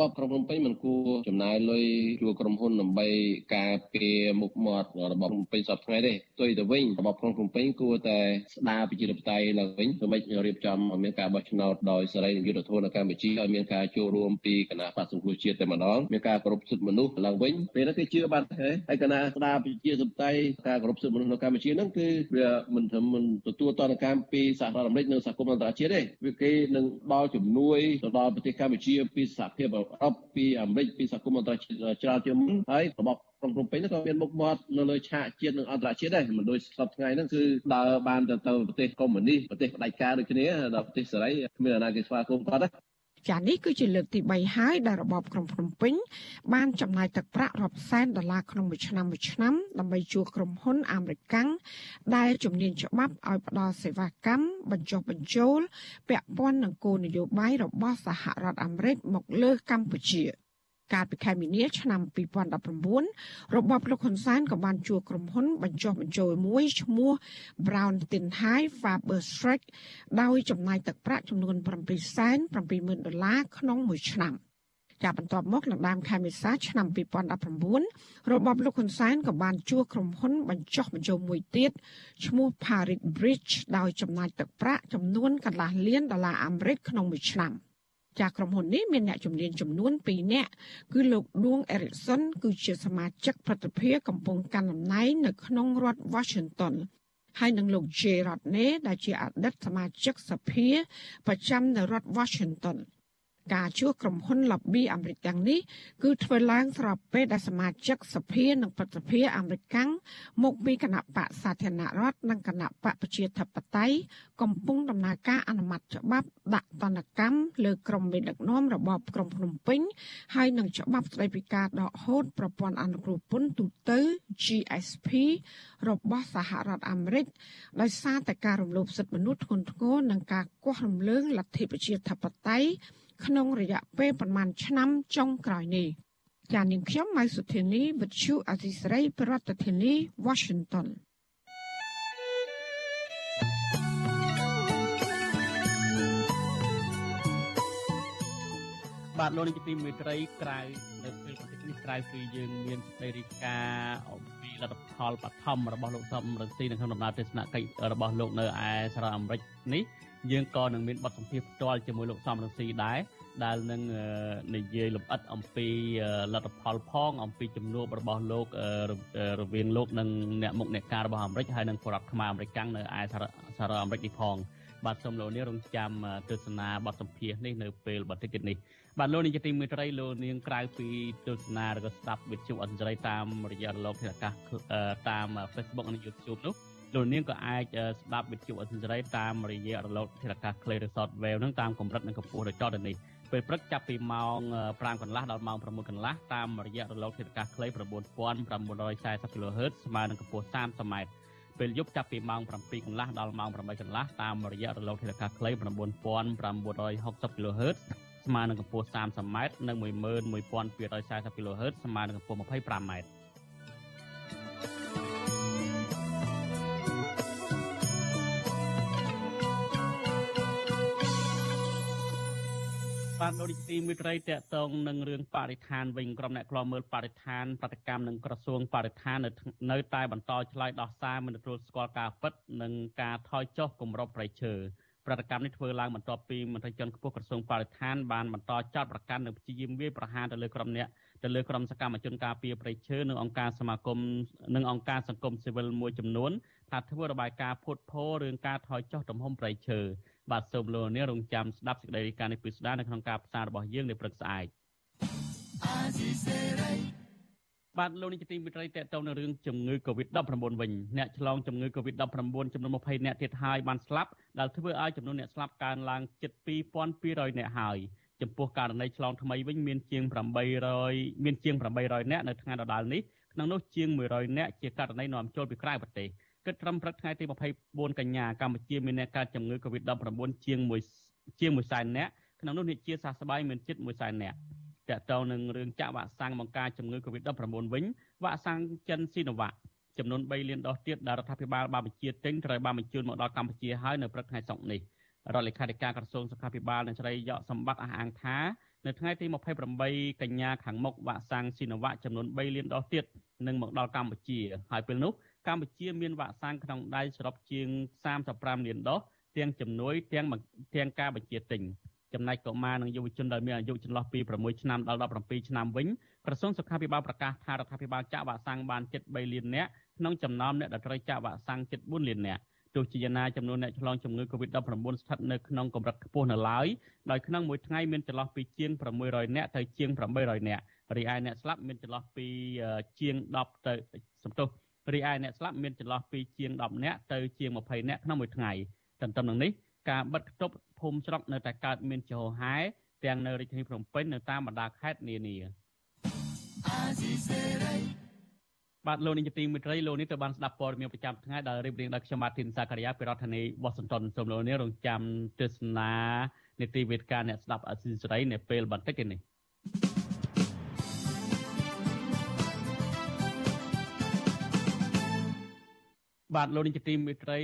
បបក្រុងភ្នំពេញមិនគួរចំណាយលុយជួក្រុមហ៊ុនដើម្បីការពារមុខមាត់របបភ្នំពេញសពថ្ងៃទេផ្ទុយទៅវិញរបបក្រុងភ្នំពេញគួរតែស្ដារប្រជាធិបតេយ្យឡើងវិញដើម្បីរៀបចំឲ្យមានការបោះឆ្នោតដោយសេរីនិងយុត្តិធម៌នៅកម្ពុជាឲ្យមានការចូលរួមពីគណៈបក្សសង្គ្រោះជាតិតែម្ដងមានការគោរពសិទ្ធិមនុស្សឡើងវិញពេលនេះគេជឿបានទេហើយគណៈស្ដារប្រជាធិបតេយ្យការគោរពសិទ្ធិមនុស្សនៅកម្ពុជាហ្នឹងគឺវាមិនធ្វើមិនទទួលតនកម្មពីសហរដ្ឋអាមេរិកនិងសហគមន៍អន្តរជាតិទេវាគេនឹងដល់ជំនួយទៅដល់ប្រទេសកម្ពុជាពីសហភាពអឺរ៉ុបពីអាមេរិកពីសហគមន៍អន្តរជាតិច្រើនជាងមុនហើយរបបក្រុងភ្នំពេញក៏មានមុខមាត់នៅលើឆាកជាតិនិងអន្តរជាតិដែរមិនដូចសពថ្ងៃហ្នឹងគឺដើរបានទៅទៅប្រទេសកុម្មុយនីសប្រទេសផ្ដាច់ការដូចគ្នាដល់ប្រទេសសេរីគ្មានអាណាគេស្វាគមន៍គាត់ទេ ចានេះគឺជាលើកទី3ហើយដែលរបបក្រុងភ្នំពេញបានចំណាយទឹកប្រាក់រាប់សែនដុល្លារក្នុងមួយឆ្នាំមួយឆ្នាំដើម្បីជួលក្រុមហ៊ុនអាមេរិកាំងដែលជំនាញច្បាប់ឲ្យផ្ដល់សេវាកម្មបញ្ចុះបញ្ចូលពាក់ព័ន្ធនឹងគោលនយោបាយរបស់សហរដ្ឋអាមេរិកមកលើកម្ពុជា។ កាលពីខែមីនាឆ្នាំ2019របបលោកហ៊ុនសែនក៏បានជួក្រុមហ៊ុនបញ្ចុះបញ្ចូលមួយឈ្មោះ Brown Tinhai Faber Schreck ដោយចំណាយទឹកប្រាក់ចំនួន770,000ដុល្លារក្នុងមួយឆ្នាំចាប់បន្ទាប់មកនៅដើមខែមេសាឆ្នាំ2019របបលោកហ៊ុនសែនក៏បានជួក្រុមហ៊ុនបញ្ចុះបញ្ចូលមួយទៀតឈ្មោះ Paris Bridge ដោយចំណាយទឹកប្រាក់ចំនួនកន្លះលានដុល្លារអាមេរិកក្នុងមួយឆ្នាំ។ ចាក្រុមហ៊ុននេះមានអ្នកជំនាញចំនួន2នាក់គឺលោកដួងអេរិកសុនគឺជាសមាជិកប្រតិភិកំពុងកាន់តំណែងនៅក្នុងរដ្ឋ Washington ហើយនឹងលោក J. Rodney ដែលជាអតីតសមាជិកសភា ប្រចាំនៅរដ្ឋ Washington ការជួសក្រុមហ៊ុន lobby អាមេរិកទាំងនេះគឺធ្វើឡើងស្របពេលដែលសមាជិកសភានិងប្រតិភិអាមេរិកាំងមកពីគណៈបកសាធារណរដ្ឋនិងគណៈបកប្រជាធិបតេយ្យកំពុងដំណើរការអនុម័តច្បាប់ដាក់ទណ្ឌកម្មលើក្រុមមេដឹកនាំរបបក្រុងភ្នំពេញហើយនឹងច្បាប់ស្តីពីការដកហូតប្រព័ន្ធអនុគ្រោះពន្ធទូទៅ GSP របស់សហរដ្ឋអាមេរិកដោយសារតែការរំលោភសិទ្ធិមនុស្សធ្ងន់ធ្ងរនិងការគាស់រំលើងលទ្ធិប្រជាធិបតេយ្យ ក្នុងរយៈពេលប្រមាណឆ្នាំចុងក្រោយនេះចាននាងខ្ញុំម៉ៃសុធានីវិទ្យុអសីស្រីប្រធានាធិបតី Washington បាទលោកនាយកទីមេត្រីក្រៅនៅពេលប្រទេសនេះក្រៅពីយើងមានសេរីការអំពីលទ្ធផលបឋមរបស់លោកសំរងស៊ីនៅក្នុងដំណើរទស្សនកិច្ចរបស់លោកនៅឯសហរដ្ឋអាមេរិកនេះ យើងក៏នឹងមានបទសម្ភាសន៍ផ្ទាល់ជាមួយលោកសំរងស៊ីដែរដែលនឹងនិយាយលម្អិតអំពីលទ្ធផលផង អំពីជំនួបរបស់លោករវាងលោកនិងអ្នកមុខអ្នកការរបស់អាមេរិកហើយនិងបរដ្ឋខ្មែរអាមេរិកនៅឯសហរដ្ឋអាមេរិកនេះផងបាទសូមលោកនាងរងចាំទស្សនាបទសម្ភាសន៍នេះនៅពេលបន្តិចទៀតនេះបាទលោកនាងជាទីមេត្រីលោកនាងក្រៅពីទស្សនាឬក៏ស្ដាប់វិទ្យុអន្តរជាតិតាមរយៈរលកធាតុអាកាសតាម Facebook និង YouTube នោះ លោកនាងក៏អាចស្ដាប់វិទ្យុអន្តរជាតិតាមរយៈរលកធាតុអាកាស Clay Resort Wave នឹងតាមកម្រិតនិងកម្ពស់ដូចតទៅនេះពេលព្រឹកចាប់ពីម៉ោង5កន្លះដល់ម៉ោង6កន្លះតាមរយៈរលកធាតុអាកាស Clay 9940 kHz ស្មើនឹងកម្ពស់ 30m ពេលយប់ចាប់ពីម៉ោង7កន្លះដល់ម៉ោង8កន្លះតាមរយៈរលកធាតុអាកាស Clay 9960 kHz ស្មើនឹងកម្ពស់ 30m និង11240 kHz ស្មើនឹងកម្ពស់ 25m បានលោកនាទីមិត្តរីតកតងនឹងរឿងបរិស្ថានវិញក្រុមអ្នកខ្លាំមើលបរិស្ថានប្រតិកម្មនឹងក្រសួងបរិស្ថាននៅនៅតែបន្តឆ្លើយដោះសារមិនទទួលស្គាល់ការពិតនិងការថយចុះគម្របប្រៃឈើប្រតិកម្មនេះធ្វើឡើងបន្ទាប់ពីមន្ត្រីជាន់ខ្ពស់ក្រសួងបរិស្ថានបានបន្តចោទប្រកាន់និងព្យាយាមវាយប្រហារទៅលើក្រុមអ្នកទៅលើក្រុមសកម្មជនការពារប្រៃឈើនិងអង្គការសមាគមនិងអង្គការសង្គមស៊ីវិលមួយចំនួនថាធ្វើរបាយការណ៍ភូតភររឿងការថយចុះទំហំប្រៃឈើ បាទសូមលោកនាងរងចាំស្ដាប់សេចក្តីរាយការណ៍នេះពីស្ដារនៅក្នុងការផ្សាយរបស់យើងនៅព្រឹកស្អែកបាទលោកនាយកទីមេត្រីតកតទៅនឹងរឿងជំងឺ Covid-19 វិញអ្នកឆ្លងជំងឺ Covid-19 ចំនួន20អ្នកទៀតហើយបានស្លាប់ដែលធ្វើឲ្យចំនួនអ្នកស្លាប់កើនឡើងជិត2200អ្នកហើយចំពោះករណីឆ្លងថ្មីវិញមានជាង800មានជាង800អ្នកនៅថ្ងៃដដែលនេះក្នុងនោះជាង100អ្នកជាករណីនាំចូលពីក្រៅប្រទេស គិតត្រឹមព្រឹកថ្ងៃទី24កញ្ញាកម្ពុជាមានអ្នកកើតជំងឺ Covid-19 ជាង1ជាង1សែនអ្នកក្នុងនោះអ្នកជាសះស្បើយមានជិត1សែនអ្នកតកតទៅនឹងរឿងចាក់វ៉ាក់សាំងបង្ការជំងឺ Covid-19 វិញវ៉ាក់សាំងចិនស៊ីណូវ៉ាក់ចំនួន3លានដុសទៀតដែលរដ្ឋាភិបាលបានបញ្ជាទិញត្រូវបានបញ្ជូនមកដល់កម្ពុជាហើយនៅព្រឹកថ្ងៃសុក្រនេះរដ្ឋលេខាធិការក្រសួងសុខាភិបាលនិងស្រីយកសម្បត្តិអះអាងថានៅថ្ងៃទី28កញ្ញាខាងមុខវ៉ាក់សាំងស៊ីណូវ៉ាក់ចំនួន3លានដុសទៀតនឹងមកដល់កម្ពុជាហើយពេលនោះ កម្ពុជាមានវ៉ាក់សាំងក្នុងដៃសរុបជាង35លានដុសទាំងជំនួយទាំងទាំងការបញ្ជាទិញចំណែកកុមារនិងយុវជនដែលមានអាយុចន្លោះពី6ឆ្នាំដល់17ឆ្នាំវិញក្រសួងសុខាភិបាលប្រកាសថារដ្ឋាភិបាលចាក់វ៉ាក់សាំងបានជិត3លាននាក់ក្នុងចំណោមអ្នកដែលត្រូវចាក់វ៉ាក់សាំងជិត4លាននាក់ទោះជាយ៉ាងណាចំនួនអ្នកឆ្លងជំងឺ Covid-19 ស្ថិតនៅក្នុងកម្រិតខ្ពស់នៅឡើយដោយក្នុងមួយថ្ងៃមានចន្លោះពីជាង600នាក់ទៅជាង800នាក់រីឯអ្នកស្លាប់មានចន្លោះពីជាង10ទៅសំទោស រីឯអ្នកស្លាប់មានចន្លោះពីជាង10នាក់ទៅជាង20នាក់ក្នុងមួយថ្ងៃទន្ទឹមនឹងនេះការបិទគប់ភូមិស្រុកនៅតែកើតមានចោហែទាំងនៅរាជធានីភ្នំពេញនៅតាមបណ្ដាខេត្តនានាបាទលោកនាយកទីមេត្រីលោកនេះទៅបានស្ដាប់ព័ត៌មានប្រចាំថ្ងៃដែលរៀបរៀងដោយខ្ញុំបាទធីនសាការីយ៉ាពីរដ្ឋធានីវ៉ាស៊ីនតោនសូមលោកនេះរងចាំទស្សនានីតិវេទិកាអ្នកស្ដាប់អសិលសេរីនៅពេលបន្តិចនេះ បាទលោកនាយកទីមេត្រី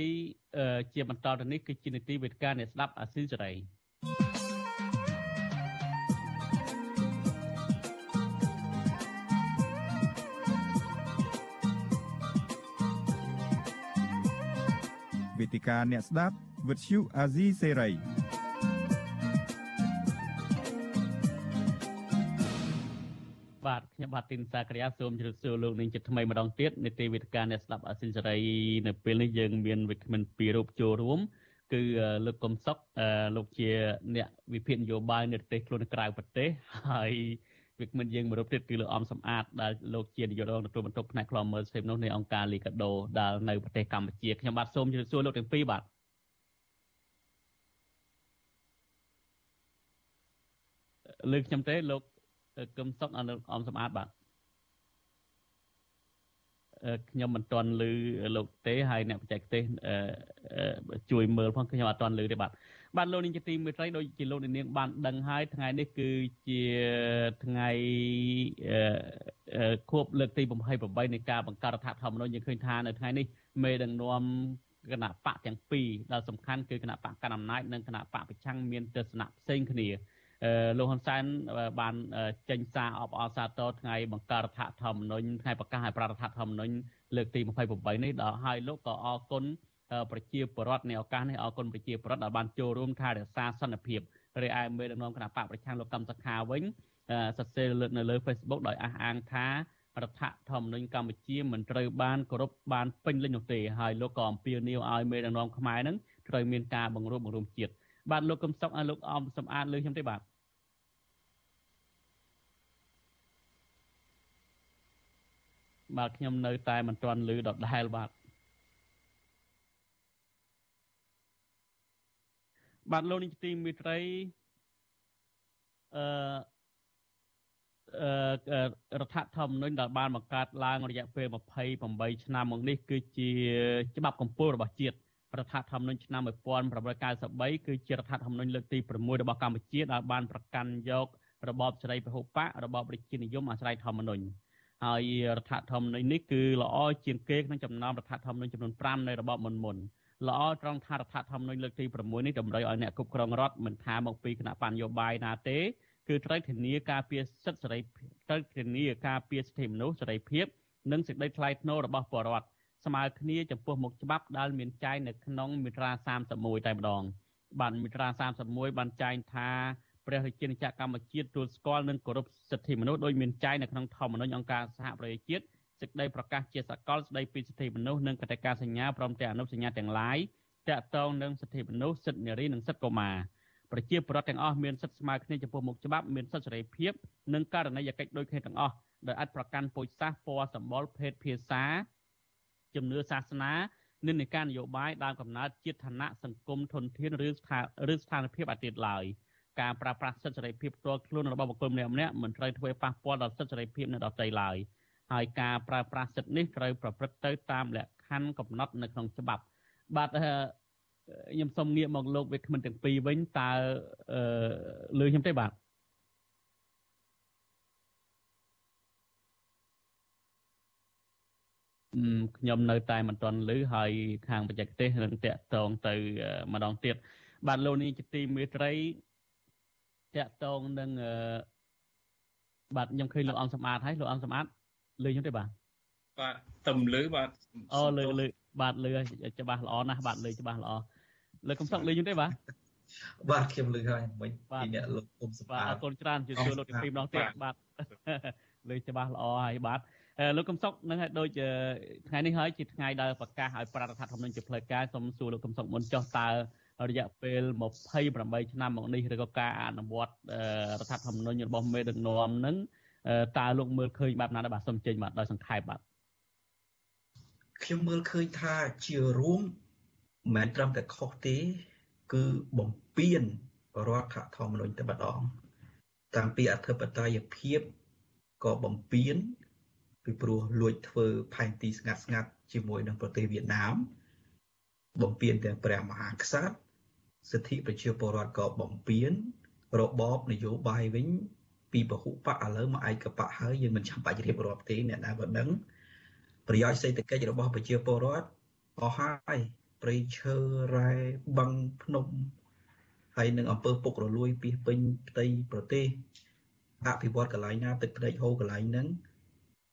ជាបន្តទៅនេះគឺជានីតិវេទិកាអ្នកស្ដាប់អាស៊ីសេរីវេទិកាអ្នកស្ដាប់វិទ្យុអាស៊ីសេរី ខ្ញុំបាទទីនសាក្រាសូមជម្រាបសួរលោកនាងជាថ្មីម្ដងទៀតនីតិវិទ្យាអ្នកស្ដាប់អសិលសេរីនៅពេលនេះយើងមានវិក្កាមិនពីររូបចូលរួមគឺលោកកំសុកលោកជាអ្នកវិភាគនយោបាយនៅប្រទេសខ្លួនក្រៅប្រទេសហើយវិក្កាមិនយើងមួយរូបទៀតគឺលោកអំសំអាតដែលលោកជានាយករងទទួលបន្ទុកផ្នែកខ្លមមើលសេពនោះនៃអង្គការលីកាដូដែលនៅប្រទេសកម្ពុជាខ្ញុំបាទសូមជម្រាបសួរលោកទាំងពីរបាទលើខ្ញុំទេលោក កឹមសុកអមសម្អាតបាទខ្ញុំមិនទាន់ឮលោកទេហើយអ្នកបច្ចេកទេសជួយមើលផងខ្ញុំអត់ទាន់ឮទេបាទបាទលោកនាងជាទីមេត្រីដូចជាលោកនាងបានដឹងហើយថ្ងៃនេះគឺជាថ្ងៃខួបលើកទី28នៃការបង្កើតរដ្ឋធម្មនុញ្ញយើងឃើញថានៅថ្ងៃនេះមេដឹកនាំគណៈបកទាំងពីរដែលសំខាន់គឺគណៈបកកណ្ដាលអំណាចនិងគណៈបកប្រឆាំងមានទស្សនៈផ្សេងគ្នា លោកហ៊ុនសែនបានចេញសារអបអរសាទរថ្ងៃបង្កើតរដ្ឋធម្មនុញ្ញថ្ងៃប្រកាសឲ្យប្ររដ្ឋធម្មនុញ្ញលើកទី28នេះដល់ហើយលោកក៏អរគុណប្រជាពលរដ្ឋនៃឱកាសនេះអរគុណប្រជាពលរដ្ឋដែលបានចូលរួមថែរក្សាសន្តិភាពរីឯមេដឹកនាំគណៈបកប្រឆាំងលោកកម្មសខាវិញសរសេរលើកនៅលើ Facebook ដោយអះអាងថារដ្ឋធម្មនុញ្ញកម្ពុជាមិនត្រូវបានគោរពបានពេញលេញនោះទេហើយលោកក៏អំពាវនាវឲ្យមេដឹកនាំខ្មែរនឹងត្រូវមានការបង្រួបបង្រួមជាតិបាទលោកកឹមសុខលោកអមសំអាតលើខ្ញុំទេបាទ បាទខ្ញុំនៅតែមិនទាន់ឮដដែលបាទបាទលោកនាយកទីមេត្រីអឺរដ្ឋធម្មនុញ្ញដែលបានបង្កើតឡើងរយៈពេល28ឆ្នាំមកនេះគឺជាច្បាប់កម្ពុជារបស់ជាតិរដ្ឋធម្មនុញ្ញឆ្នាំ1993គឺជារដ្ឋធម្មនុញ្ញលើកទី6របស់កម្ពុជាដែលបានប្រកាន់យករបបសេរីពហុបករបបរាជានិយមអាស្រ័យធម្មនុញ្ញ ហើយរដ្ឋធម្មនុញ្ញនេះគឺល្អជាងគេក្នុងចំណោមរដ្ឋធម្មនុញ្ញចំនួន5នៃរបបមុនមុនល្អត្រង់ថារដ្ឋធម្មនុញ្ញលើកទី6នេះតម្រូវឲ្យអ្នកគ្រប់គ្រងរដ្ឋមិនថាមកពីគណៈបញ្ញោបាយណាទេគឺត្រូវធានាការពារសិទ្ធិសេរីត្រូវធានាការពារសិទ្ធិមនុស្សសេរីភាពនិងសេចក្តីថ្លៃថ្នូររបស់ពលរដ្ឋស្មើគ្នាចំពោះមុខច្បាប់ដែលមានចែងនៅក្នុងមាត្រា31តែម្ដងបានមាត្រា31បានចែងថា ព្រះរាជាណាចក្រកម្ពុជាទទួលស្គាល់និងគោរពសិទ្ធិមនុស្សដោយមានចែងនៅក្នុងធម្មនុញ្ញអង្គការសហប្រជាជាតិសេចក្តីប្រកាសជាសកលស្តីពីសិទ្ធិមនុស្សនិងកតិកាសញ្ញាព្រមទាំងអនុសញ្ញាទាំងឡាយតាក់ទងនឹងសិទ្ធិមនុស្សសិទ្ធិនារីនិងសិទ្ធិកុមារប្រជាពលរដ្ឋទាំងអស់មានសិទ្ធិស្មើគ្នាចំពោះមុខច្បាប់មានសិទ្ធិសេរីភាពនិងករណីយកិច្ចដូចគ្នាទាំងអស់ដោយអាចប្រកាន់ពូជសាសន៍ពណ៌សម្បុរភេទភាសាជំនឿសាសនានិន្នាការនយោបាយដើមកំណើតជាតិឋានៈសង្គមធនធានឬស្ថាឬស្ថានភាពអាទិត្យឡើយ ការប្រើប្រាស់សិទ្ធិសេរីភាពផ្ទាល់ខ្លួនរបស់បុគ្គលម្នាក់ម្នាក់មិនត្រូវធ្វើប៉ះពាល់ដល់សិទ្ធិសេរីភាពអ្នកដទៃឡើយហើយការប្រើប្រាស់សិទ្ធិនេះត្រូវប្រព្រឹត្តទៅតាមលក្ខខណ្ឌកំណត់នៅក្នុងច្បាប់បាទខ្ញុំសូមងាកមកលោកវិក្កាមិនទាំងពីរវិញតើលើខ្ញុំទេបាទខ្ញុំនៅតែមិនទាន់ឮហើយខាងបច្ចេកទេសនឹងតាក់ទងទៅម្ដងទៀតបាទលោកនេះជាទីមេត្រី តាក់ទងនឹងបាទខ្ញុំឃើញលោកអង្គសម្បត្តិហើយលោកអង្គសម្បត្តិលឺខ្ញុំទេបាទបាទតំលឺបាទអូលឺលឺបាទលឺច្បាស់ល្អណាស់បាទលឺច្បាស់ល្អលើកំសត់លឺខ្ញុំទេបាទបាទខ្ញុំលឺហើយមិញពីអ្នកលោកគុំសបាទអរគុណច្រើនជួយជួយលោកទី2ម្ដងទៀតបាទលឺច្បាស់ល្អហើយបាទលោកកំសុកនឹងឲ្យដូចថ្ងៃនេះហើយជាថ្ងៃដែលប្រកាសឲ្យប្រតិធម្មនឹងជាផ្លូវការសូមសួរលោកកំសុកមុនចុះតើ រយៈពេល28ឆ្នាំមកនេះឬក៏ការអនុវត្តរដ្ឋធម្មនុញ្ញរបស់មេដឹកនាំនឹងតើលោកមើលឃើញបែបណាដែរបាទសូមចេញបាទដោយសង្ខេបបាទខ្ញុំមើលឃើញថាជារួមមិនមែនត្រឹមតែខុសទេ គឺបំពេញរដ្ឋធម្មនុញ្ញតែម្ដងតាំងពីអធិបតេយ្យភាពក៏បំពេញពីព្រោះលួចធ្វើផែនទីស្ងាត់ស្ងាត់ជាមួយនឹងប្រទេសវៀតណាមបំពេញទាំងព្រះមហាក្សត្រ សិទ្ធិប្រជាពលរដ្ឋក៏បំពេញរបបនយោបាយវិញ ពីពហុបកឥឡូវមកឯកបកហើយយើងមិនចាំបាច់រៀបរាប់ទេអ្នកណាក៏ដឹងប្រយោជន៍សេដ្ឋកិច្ចរបស់ប្រជាពលរដ្ឋអស់ហើយព្រៃឈើរ៉ែបឹងភ្នំហើយនឹងអំពើពុករលួយពីពេញផ្ទៃប្រទេសអភិវឌ្ឍកន្លែងណាទឹកភ្នែកហូរកន្លែងហ្នឹង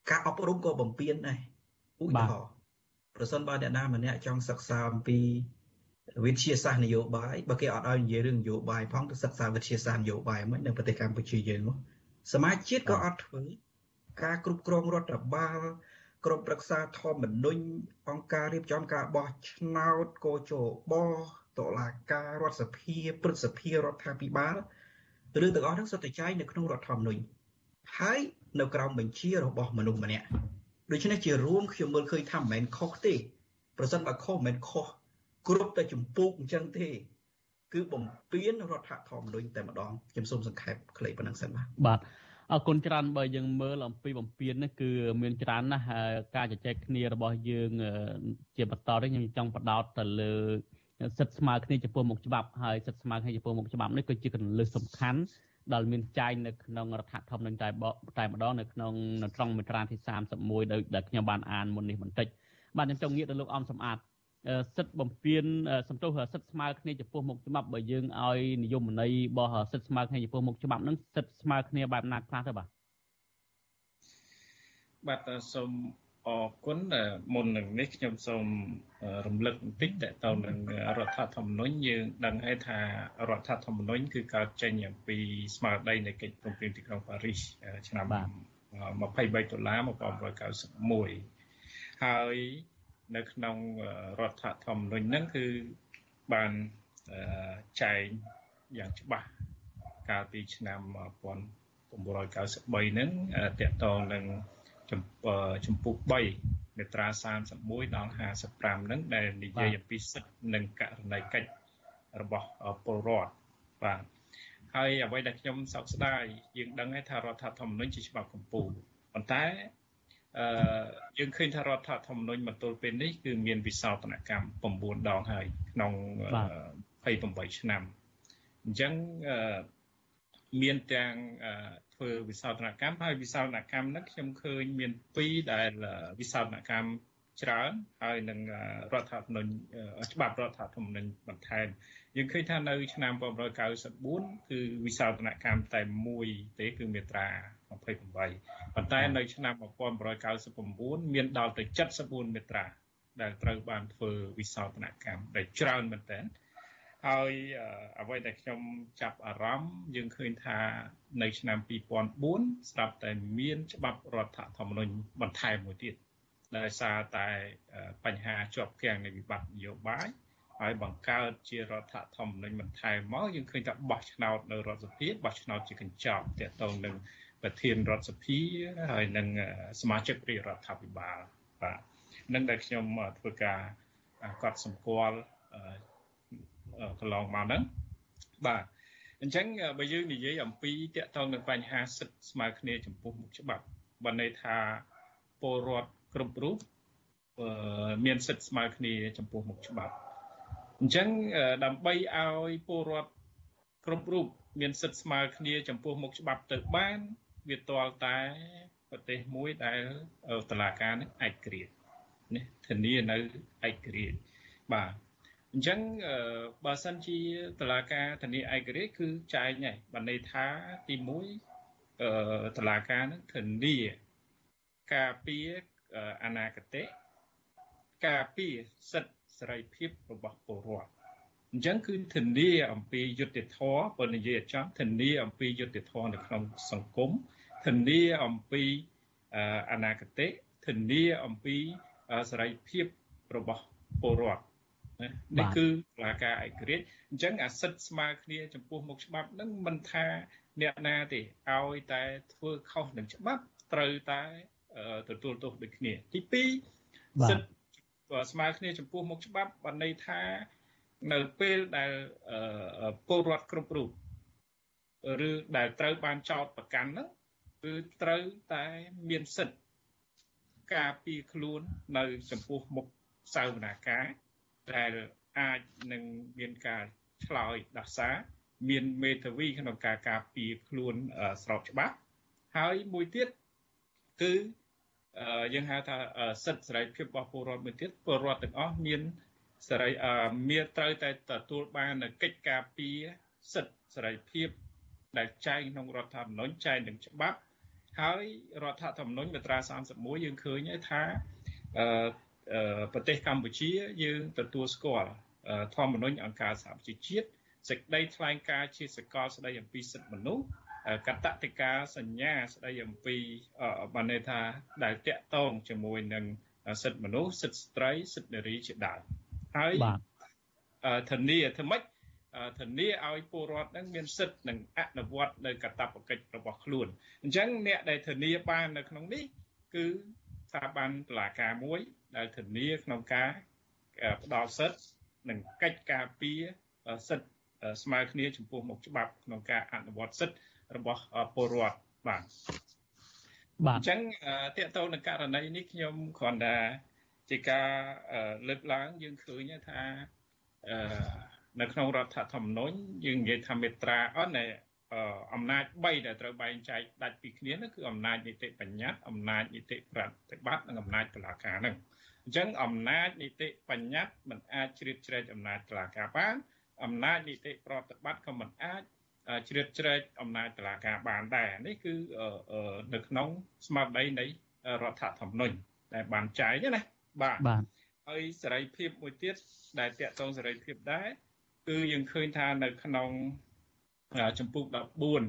ការអប់រំក៏បំពេញដែរឧទាហរណ៍ប្រសិនបើអ្នកណាម្នាក់ចង់សិក្សាអំពី វិទ្យាសាស្ត្រនយោបាយបើគេអត់ឲ្យនិយាយរឿងនយោបាយផងទៅសិក្សាវិទ្យាសាស្ត្រនយោបាយមិននៅប្រទេសកម្ពុជាយើងនោះសមាជជាតិក៏អត់ធ្វើការគ្រប់គ្រងរដ្ឋបាលក្រុមប្រឹក្សាធម្មនុញ្ញអង្គការរៀបចំការបោះឆ្នោតកោជបតុលាការរដ្ឋសភាព្រឹទ្ធសភារដ្ឋាភិបាលរឿងទាំងអស់ហ្នឹងសុទ្ធតែចែងនៅក្នុងរដ្ឋធម្មនុញ្ញហើយនៅក្រោមបញ្ជារបស់មនុស្សម្នាក់ដូច្នេះជារួមខ្ញុំមើលឃើញថាមិនមែនខុសទេប្រសិនបើខុសមិនមែនខុស គ្រប់តែចម្ពោះអញ្ចឹងទេ គឺបំពេញរដ្ឋធម្មនុញ្ញតែម្ដងខ្ញុំសូមសង្ខេបខ្លីប៉ុណ្ណឹងសិនបាទបាទអរគុណច្រើនបើយើងមើលអំពីបំពេញនេះគឺមានច្រើនណាស់ការជជែកគ្នារបស់យើង ជាបន្តនេះខ្ញុំចង់បដោតទៅលើសិទ្ធិស្មើគ្នាចំពោះមុខច្បាប់ហើយសិទ្ធិស្មើគ្នាចំពោះមុខច្បាប់នេះគឺជាកន្លឹះសំខាន់ដែលមានចែងនៅក្នុងរដ្ឋធម្មនុញ្ញតែតែម្ដងនៅក្នុងត្រង់មាត្រាទី31ដោយដែលខ្ញុំបានអានមុននេះបន្តិចបាទខ្ញុំចង់ងាកទៅលោកអំសំអាត សិទ្ធិបំពេញសំទោសសិទ្ធិស្មើគ្នាចំពោះមុខច្បាប់បើយើងឲ្យនិយមន័យរបស់សិទ្ធិស្មើគ្នាចំពោះមុខច្បាប់ហ្នឹងសិទ្ធិស្មើគ្នាបែបណាខ្លះទៅបាទបាទសូមអរគុណមុននឹងនេះខ្ញុំសូមរំលឹកបន្តិចតទៅនឹងរដ្ឋធម្មនុញ្ញយើងដឹងហើយថារដ្ឋធម្មនុញ្ញគឺកើតចេញអំពីស្មារតីនៃកិច្ចព្រមព្រៀងទីក្រុងប៉ារីសឆ្នាំ23ដុល្លារ1991ហើយ នៅក្នុងរដ្ឋធម្មនុញ្ញហ្នឹងគឺបានចែងយ៉ាងច្បាស់កាលពីឆ្នាំ1993ហ្នឹងតកតងនឹងចំពុះ3មាត្រា31ដល់55ហ្នឹងដែលនិយាយអំពីសិទ្ធិនិងករណីកិច្ចរបស់ពលរដ្ឋបាទហើយអ្វីដែលខ្ញុំសោកស្ដាយយើងដឹងហើយថារដ្ឋធម្មនុញ្ញជាច្បាប់កម្ពុជាប៉ុន្តែ អឺយើងឃើញថារដ្ឋធម្មនុញ្ញបន្ទល់ពេលនេះគឺមានវិសោធនកម្ម9ដងហើយក្នុង28ឆ្នាំអញ្ចឹងអឺមានទាំងធ្វើវិសោធនកម្មហើយវិសោធនកម្មហ្នឹងខ្ញុំឃើញមាន2ដែលវិសោធនកម្មច្រើនហើយនឹងរដ្ឋធម្មនុញ្ញច្បាប់រដ្ឋធម្មនុញ្ញបន្ថែមយើងឃើញថានៅឆ្នាំ1994គឺវិសោធនកម្មតែមួយទេគឺមាត្រា 28ប៉ុន្តែនៅឆ្នាំ1999មានដល់ទៅ74មាត្រាដែលត្រូវបានធ្វើវិសោធនកម្មដែលច្រើនមែនទែនហើយអ្វីដែលខ្ញុំចាប់អារម្មណ៍យើងឃើញថានៅឆ្នាំ2004ស្រាប់តែមានច្បាប់រដ្ឋធម្មនុញ្ញបន្ថែមមួយទៀតដោយសារតែបញ្ហាជាប់គាំងនៃវិបត្តិនយោបាយហើយបង្កើតជារដ្ឋធម្មនុញ្ញបន្ថែមមកយើងឃើញថាបោះឆ្នោតនៅរដ្ឋសភាបោះឆ្នោតជាកញ្ចប់ទាក់ទងនឹង ប្រធានរដ្ឋសភាហើយនឹងសមាជិករាជរដ្ឋាភិបាលបាទនឹងដែលខ្ញុំធ្វើការកត់សម្គាល់កន្លងមកហ្នឹងបាទអញ្ចឹងបើយើងនិយាយអំពីតកតងនឹងបញ្ហាសិទ្ធិស្មើគ្នាចំពោះមុខច្បាប់បើន័យថាពលរដ្ឋគ្រប់រូបមានសិទ្ធិស្មើគ្នាចំពោះមុខច្បាប់អញ្ចឹងដើម្បីឲ្យពលរដ្ឋគ្រប់រូបមានសិទ្ធិស្មើគ្នាចំពោះមុខច្បាប់ទៅបាន វាទាល់តែប្រទេសមួយដែលតឡាការនឹងឯករាជ្យនេះធានានៅឯករាជ្យបាទអញ្ចឹងបើសិនជាតឡាការធានាឯករាជ្យគឺចែងហើយបានន័យថាទី1អឺតឡាការនឹងធានាការពារអនាគតការពារសិទ្ធិសេរីភាពរបស់ពលរដ្ឋអញ្ចឹងគឺធានាអំពីយុត្តិធម៌បើនិយាយចំធានាអំពីយុត្តិធម៌នៅក្នុងសង្គម ធានាអំពីអនាគតធានាអំពីសេរីភាពរបស់ពលរដ្ឋនេះគឺស្លាការឯករាជ្យអញ្ចឹងអាសិទ្ធស្មើគ្នា ចំពោះមុខច្បាប់នឹងមិនថាអ្នកណាទេឲ្យតែធ្វើខុសនឹងច្បាប់ត្រូវតែទទួលទោសដូចគ្នា ទី2សិទ្ធស្មើគ្នាចំពោះមុខច្បាប់បានន័យថានៅពេលដែលពលរដ្ឋគ្រប់រូបឬដែលត្រូវបានចោតប្រកាន់ហ្នឹង គឺត្រូវតែមានសិទ្ធិការពារខ្លួននៅចំពោះមុខសាវនាការដែលអាចនឹងមានការឆ្លើយដោះសារមានមេធាវីក្នុងការការពារខ្លួនស្របច្បាប់ហើយមួយទៀតគឺយើងហៅថាសិទ្ធិសេរីភាពរបស់ពលរដ្ឋមួយទៀតពលរដ្ឋទាំងអស់មានសេរីមានត្រូវតែទទួលបាននូវកិច្ចការពារសិទ្ធិសេរីភាពដែលចែងក្នុងរដ្ឋធម្មនុញ្ញចែងនឹងច្បាប់ ហើយរដ្ឋធម្មនុញ្ញមាត្រា31យើងឃើញថាប្រទេសកម្ពុជាយើងទទួលស្គាល់ធម្មនុញ្ញអង្គការសហប្រជាជាតិសេចក្តីថ្លែងការណ៍ជាសកលស្តីអំពីសិទ្ធិមនុស្សកតតិកាសញ្ញាស្តីអំពីបានន័យថាដែលតាក់ទងជាមួយនឹងសិទ្ធិមនុស្សសិទ្ធិស្ត្រីសិទ្ធិនារីជាដើមហើយធានាធ្វើម៉េច ធានាឲ្យពលរដ្ឋនឹងមានសិទ្ធិនឹងអនុវត្តនៅកាតព្វកិច្ចរបស់ខ្លួនអញ្ចឹងអ្នកដែលធានាបាននៅក្នុងនេះគឺស្ថាប័នតុលាការមួយដែលធានាក្នុងការផ្ដល់សិទ្ធិនិងកិច្ចការពារសិទ្ធិស្មើគ្នាចំពោះមុខច្បាប់ក្នុងការអនុវត្តសិទ្ធិរបស់ពលរដ្ឋបាទបាទអញ្ចឹងតកតទៅនឹងករណីនេះខ្ញុំគ្រាន់តែជាការលើកឡើងយើងឃើញថា នៅក្នុងរដ្ឋធម្មនុញ្ញយើងនិយាយថាមេត្រាអត់អំណាច3ដែលត្រូវបែងចែកដាច់ពីគ្នានោះគឺអំណាចនីតិបញ្ញត្តិអំណាចនីតិប្រតិបត្តិនិងអំណាចតុលាការហ្នឹងអញ្ចឹងអំណាចនីតិបញ្ញត្តិមិនអាចជ្រៀតជ្រែកអំណាចតុលាការបានអំណាចនីតិប្រតិបត្តិក៏មិនអាចជ្រៀតជ្រែកអំណាចតុលាការបានដែរនេះគឺនៅក្នុងស្មារតីនៃរដ្ឋធម្មនុញ្ញដែលបានចែងណាបាទបាទហើយសេរីភាពមួយទៀតដែលតកតងសេរីភាពដែរ គឺយើងឃើញថានៅក្នុងចំពុក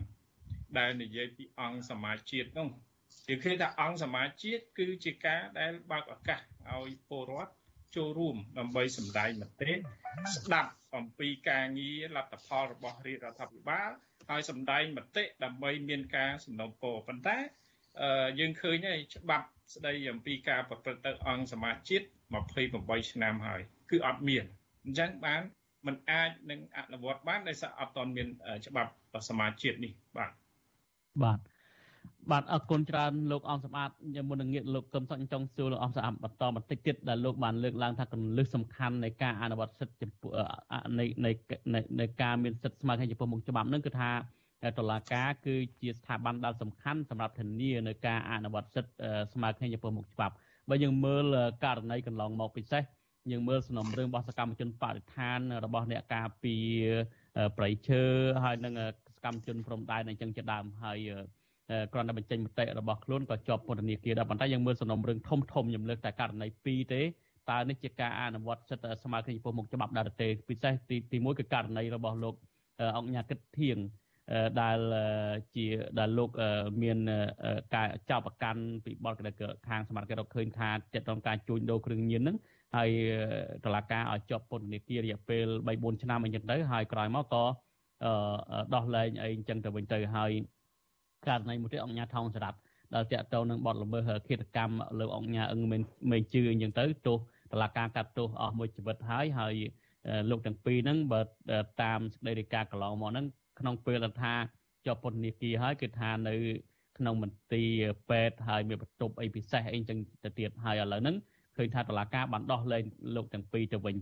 14ដែលនិយាយពីអង្គសមាជជាតិនោះយើងឃើញថាអង្គសមាជជាតិគឺជាការដែលបើកឱកាសឲ្យពលរដ្ឋចូលរួមដើម្បីសម្ដែងមតិស្ដាប់អំពីការងារលទ្ធផលរបស់រាជរដ្ឋាភិបាលហើយសម្ដែងមតិដើម្បីមានការសំណូមពរប៉ុន្តែយើងឃើញហើយច្បាប់ស្ដីអំពីការប្រព្រឹត្តទៅអង្គសមាជជាតិ28ឆ្នាំហើយគឺអត់មានអញ្ចឹងបាន มันអាចនឹងអនុវត្តបានដោយសារអត់ទាន់មាន ច្បាប់សមាជជាតិនេះបាទបាទបាទអរគុណច្រើនលោកអង្គសម្បត្តិមុននឹងងាកលោកកឹមសុខចង់សួរលោកអង្គសម្បត្តិបន្តបន្តិចទៀតដែលលោកបានលើកឡើងថាកលឹះសំខាន់នៃការអនុវត្តសិទ្ធិចំពោះនៃនៃនៃការមានសិទ្ធិស្មើគ្នាចំពោះមុខច្បាប់នឹងគឺថាតុលាការគឺជាស្ថាប័នដ៏សំខាន់សម្រាប់ធានានៅការអនុវត្តសិទ្ធិស្មើគ្នាចំពោះមុខច្បាប់បើយើងមើលករណីកន្លងមកពិសេស យើងមើលសំណុំរឿងរបស់សកម្មជនបរិស្ថានរបស់អ្នកការពីប្រៃឈើហើយនឹងសកម្មជនព្រំដែនអញ្ចឹងជាដើមហើយគ្រាន់តែបញ្ចេញមតិរបស់ខ្លួនក៏ជាប់ពន្ធនាគារដែរប៉ុន្តែយើងមើលសំណុំរឿងធំធំខ្ញុំលើកតែករណី2ទេតើនេះជាការអនុវត្តសិទ្ធិស្មើគ្នាចំពោះមុខច្បាប់ដែរទេពិសេសទីទី1គឺករណីរបស់លោកអង្គញាគិតធៀងដែលជាដែលលោកមានការចោទប្រកាន់ពីបទខាងសមាជិករកឃើញថាចិត្តក្នុងការជួញដូរគ្រឿងញៀនហ្នឹង ហើយតឡាការឲ្យជាប់ពន្ធនាគាររយៈពេល3 4ឆ្នាំអញ្ចឹងទៅហើយក្រោយមកក៏ដោះលែងអីអញ្ចឹងទៅវិញទៅហើយករណីមួយទៀតអង្គញាថងសរាប់ដែលតាក់ទងនឹងបទល្មើសឃាតកម្មលើអង្គញាអឹងមិនមិនជឿអញ្ចឹងទៅទោសតឡាការកាត់ទោសអស់មួយជីវិតហើយហើយលោកទាំងពីរហ្នឹងបើតាមសេចក្តីរាយការណ៍កន្លងមកហ្នឹងក្នុងពេលថាជាប់ពន្ធនាគារហើយគឺថានៅ ក្នុងមន្ទីរពេទ្យហើយមានបន្ទប់អីពិសេសអីចឹងទៅទៀតហើយឥឡូវហ្នឹង ឃើញថាតឡាការបានដោះលែងលោកទាំងពីរទៅវិញ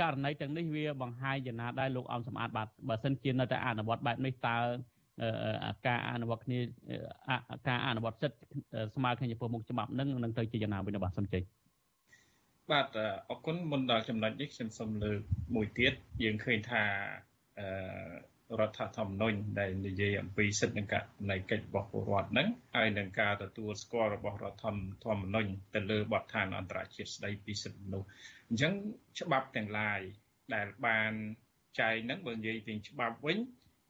ករណីទាំងនេះវាបង្ហាញយ៉ាងណាដែរលោកអំសម្បត្តិបាទបើសិនជានៅតែអនុវត្តបែបនេះតើការអនុវត្តគ្នាការអនុវត្តសិទ្ធិស្មើគ្នាចំពោះមុខច្បាប់នឹងនឹងទៅជាយ៉ាងណាវិញបាទសំជ័យបាទអរគុណមុនដល់ចំណុចនេះខ្ញុំសូមលើកមួយទៀតយើងឃើញថាអឺ រដ្ឋធម្មនុញ្ញដែលនិយាយអំពីសិទ្ធិនិងករណីកិច្ចរបស់ពលរដ្ឋហ្នឹងហើយនឹងការទទួលស្គាល់របស់រដ្ឋធម្មនុញ្ញទៅលើបទដ្ឋានអន្តរជាតិស្តីពីសិទ្ធិមនុស្សអញ្ចឹងច្បាប់ទាំងឡាយដែលបានចែងហ្នឹងបើនិយាយពីច្បាប់វិញ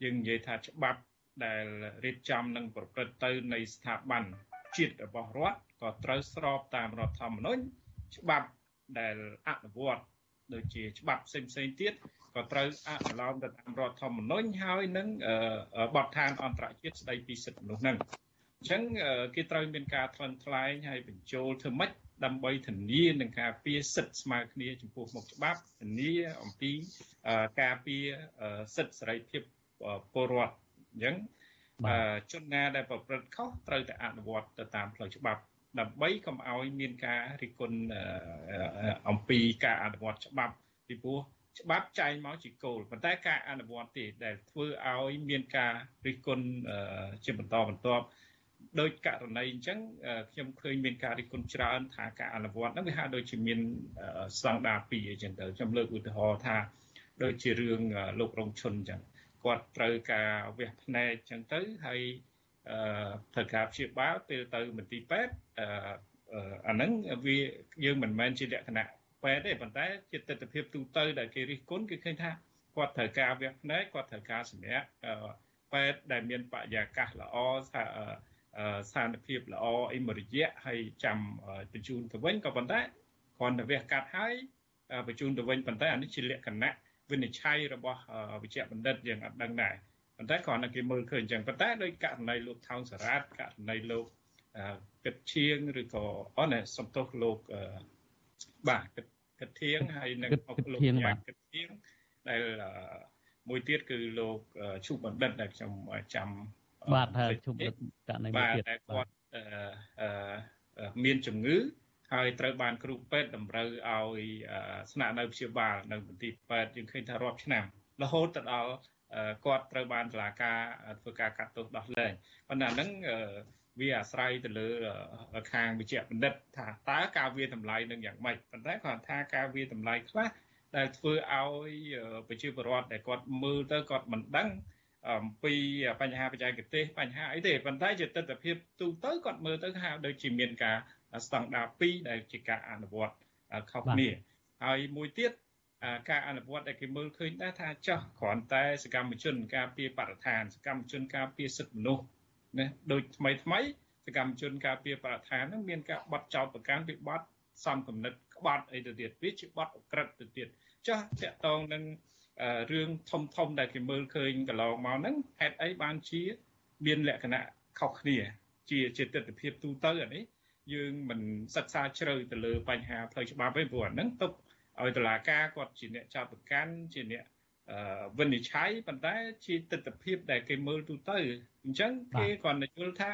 យើងនិយាយថាច្បាប់ដែលរៀបចំនិងប្រព្រឹត្តទៅនៃស្ថាប័នជាតិរបស់រដ្ឋក៏ត្រូវស្របតាមរដ្ឋធម្មនុញ្ញច្បាប់ដែលអនុវត្តដូចជាច្បាប់ផ្សេងផ្សេងទៀត ក៏ត្រូវអនុលោមទៅតាមរដ្ឋធម្មនុញ្ញហើយនឹងបទដ្ឋានអន្តរជាតិស្តីពីសិទ្ធិមនុស្សហ្នឹងអញ្ចឹងគេត្រូវមានការថ្លឹងថ្លែងហើយបញ្ចូលធ្វើម៉េចដើម្បីធានានឹងការពារសិទ្ធិស្មើគ្នាចំពោះមុខច្បាប់ធានាអំពីការពារសិទ្ធិសេរីភាពពលរដ្ឋអញ្ចឹងជនណាដែលប្រព្រឹត្តខុសត្រូវតែអនុវត្តទៅតាមផ្លូវច្បាប់ដើម្បីកុំឲ្យមានការរិះគន់អំពីការអនុវត្តច្បាប់ពីព្រោះ ច្បាប់ចែងមកជាគោលប៉ុន្តែការអនុវត្តទេដែលធ្វើឲ្យមានការរិះគន់ជាបន្តបន្ទាប់ដោយករណីអញ្ចឹងខ្ញុំឃើញមានការរិះគន់ច្រើនថាការអនុវត្តហ្នឹងវាហាក់ដូចជាមានស្តង់ដារ2អញ្ចឹងទៅខ្ញុំលើកឧទាហរណ៍ថាដូចជារឿងលោករងឈុនអញ្ចឹងគាត់ត្រូវការវះភ្នែកអញ្ចឹងទៅហើយត្រូវការព្យាបាលពេលទៅមន្ទីរពេទ្យអាហ្នឹងវាយើងមិនមែនជាលក្ខណៈ ពេទ្យទេប៉ុន្តែជាទស្សនវិជ្ជាទូទៅដែលគេរិះគន់គឺឃើញថាគាត់ត្រូវការវះភ្នែកគាត់ត្រូវការសម្រាប់ពេទ្យដែលមានបរិយាកាសល្អថាស្ថានភាពល្អអីមួយរយៈហើយចាំបញ្ជូនទៅវិញក៏ប៉ុន្តែគ្រាន់តែវះកាត់ហើយបញ្ជូនទៅវិញប៉ុន្តែអានេះជាលក្ខណៈវិនិច្ឆ័យរបស់វិជ្ជបណ្ឌិតយើងអត់ដឹងដែរប៉ុន្តែគ្រាន់តែគេមើលឃើញអញ្ចឹងប៉ុន្តែដោយករណីលោកថោងសារ៉ាតករណីលោកគិតឈៀងឬក៏អនសំទោសលោកបាទគិត គិតធៀងហើយនឹងអុកលោកយ៉ាគិតធៀងដែលមួយទៀតគឺលោកឈុបណ្ឌិតដែលខ្ញុំចាំបាទហើយឈុបណ្ឌិតករណីមួយទៀតបាទគាត់មានជំងឺហើយត្រូវបានគ្រូពេទ្យតម្រូវឲ្យស្នាក់នៅព្យាបាលនៅមន្ទីរពេទ្យយើងឃើញថារាប់ឆ្នាំរហូតទៅដល់គាត់ត្រូវបានតុលាការធ្វើការកាត់ទោសដោះលែងប៉ុន្តែហ្នឹង វាអាស្រ័យទៅលើខាងវិជ្ជាបណ្ឌិតថាតើការវាតម្លៃនឹងយ៉ាងម៉េចប៉ុន្តែគាត់ថាការវាតម្លៃខ្លះដែលធ្វើឲ្យប្រជាពលរដ្ឋដែលគាត់មើលទៅគាត់មិនដឹងអំពីបញ្ហាបច្ចេកទេសបញ្ហាអីទេប៉ុន្តែជាទស្សនវិជ្ជាទូទៅគាត់មើលទៅថាដូចជាមានការស្តង់ដារ2ដែលជាការអនុវត្តខុសគ្នាហើយមួយទៀតការអនុវត្តដែលគេមើលឃើញដែរថាចោះគ្រាន់តែសកម្មជន ការពារបរិស្ថានសកម្មជនការពារសិទ្ធិមនុស្ស ណាដូចថ្មីថ្មីសកម្មជនការពារបរិស្ថាននឹងមានការបត់ចោតប្រកាន់ពីបត់សំគំនិតក្បត់អីទៅទៀតវាជាបត់អក្រិតទៅទៀតចាស់តកតងនឹងរឿងធំធំដែលគេមើលឃើញកន្លងមកហ្នឹងហេតុអីបានជា មានលក្ខណៈខុសគ្នា ជាជាទស្សនវិជ្ជាទូទៅអានេះយើងមិនសិក្សាជ្រៅទៅលើបញ្ហាផ្លូវច្បាប់ទេព្រោះអាហ្នឹងទុកឲ្យតុលាការគាត់ជាអ្នកចាប់ប្រកាន់ជាអ្នក វិនិច្ឆ័យប៉ុន្តែជាទស្សនវិជ្ជាដែលគេមើលទូទៅអញ្ចឹងគេគាត់និយាយថា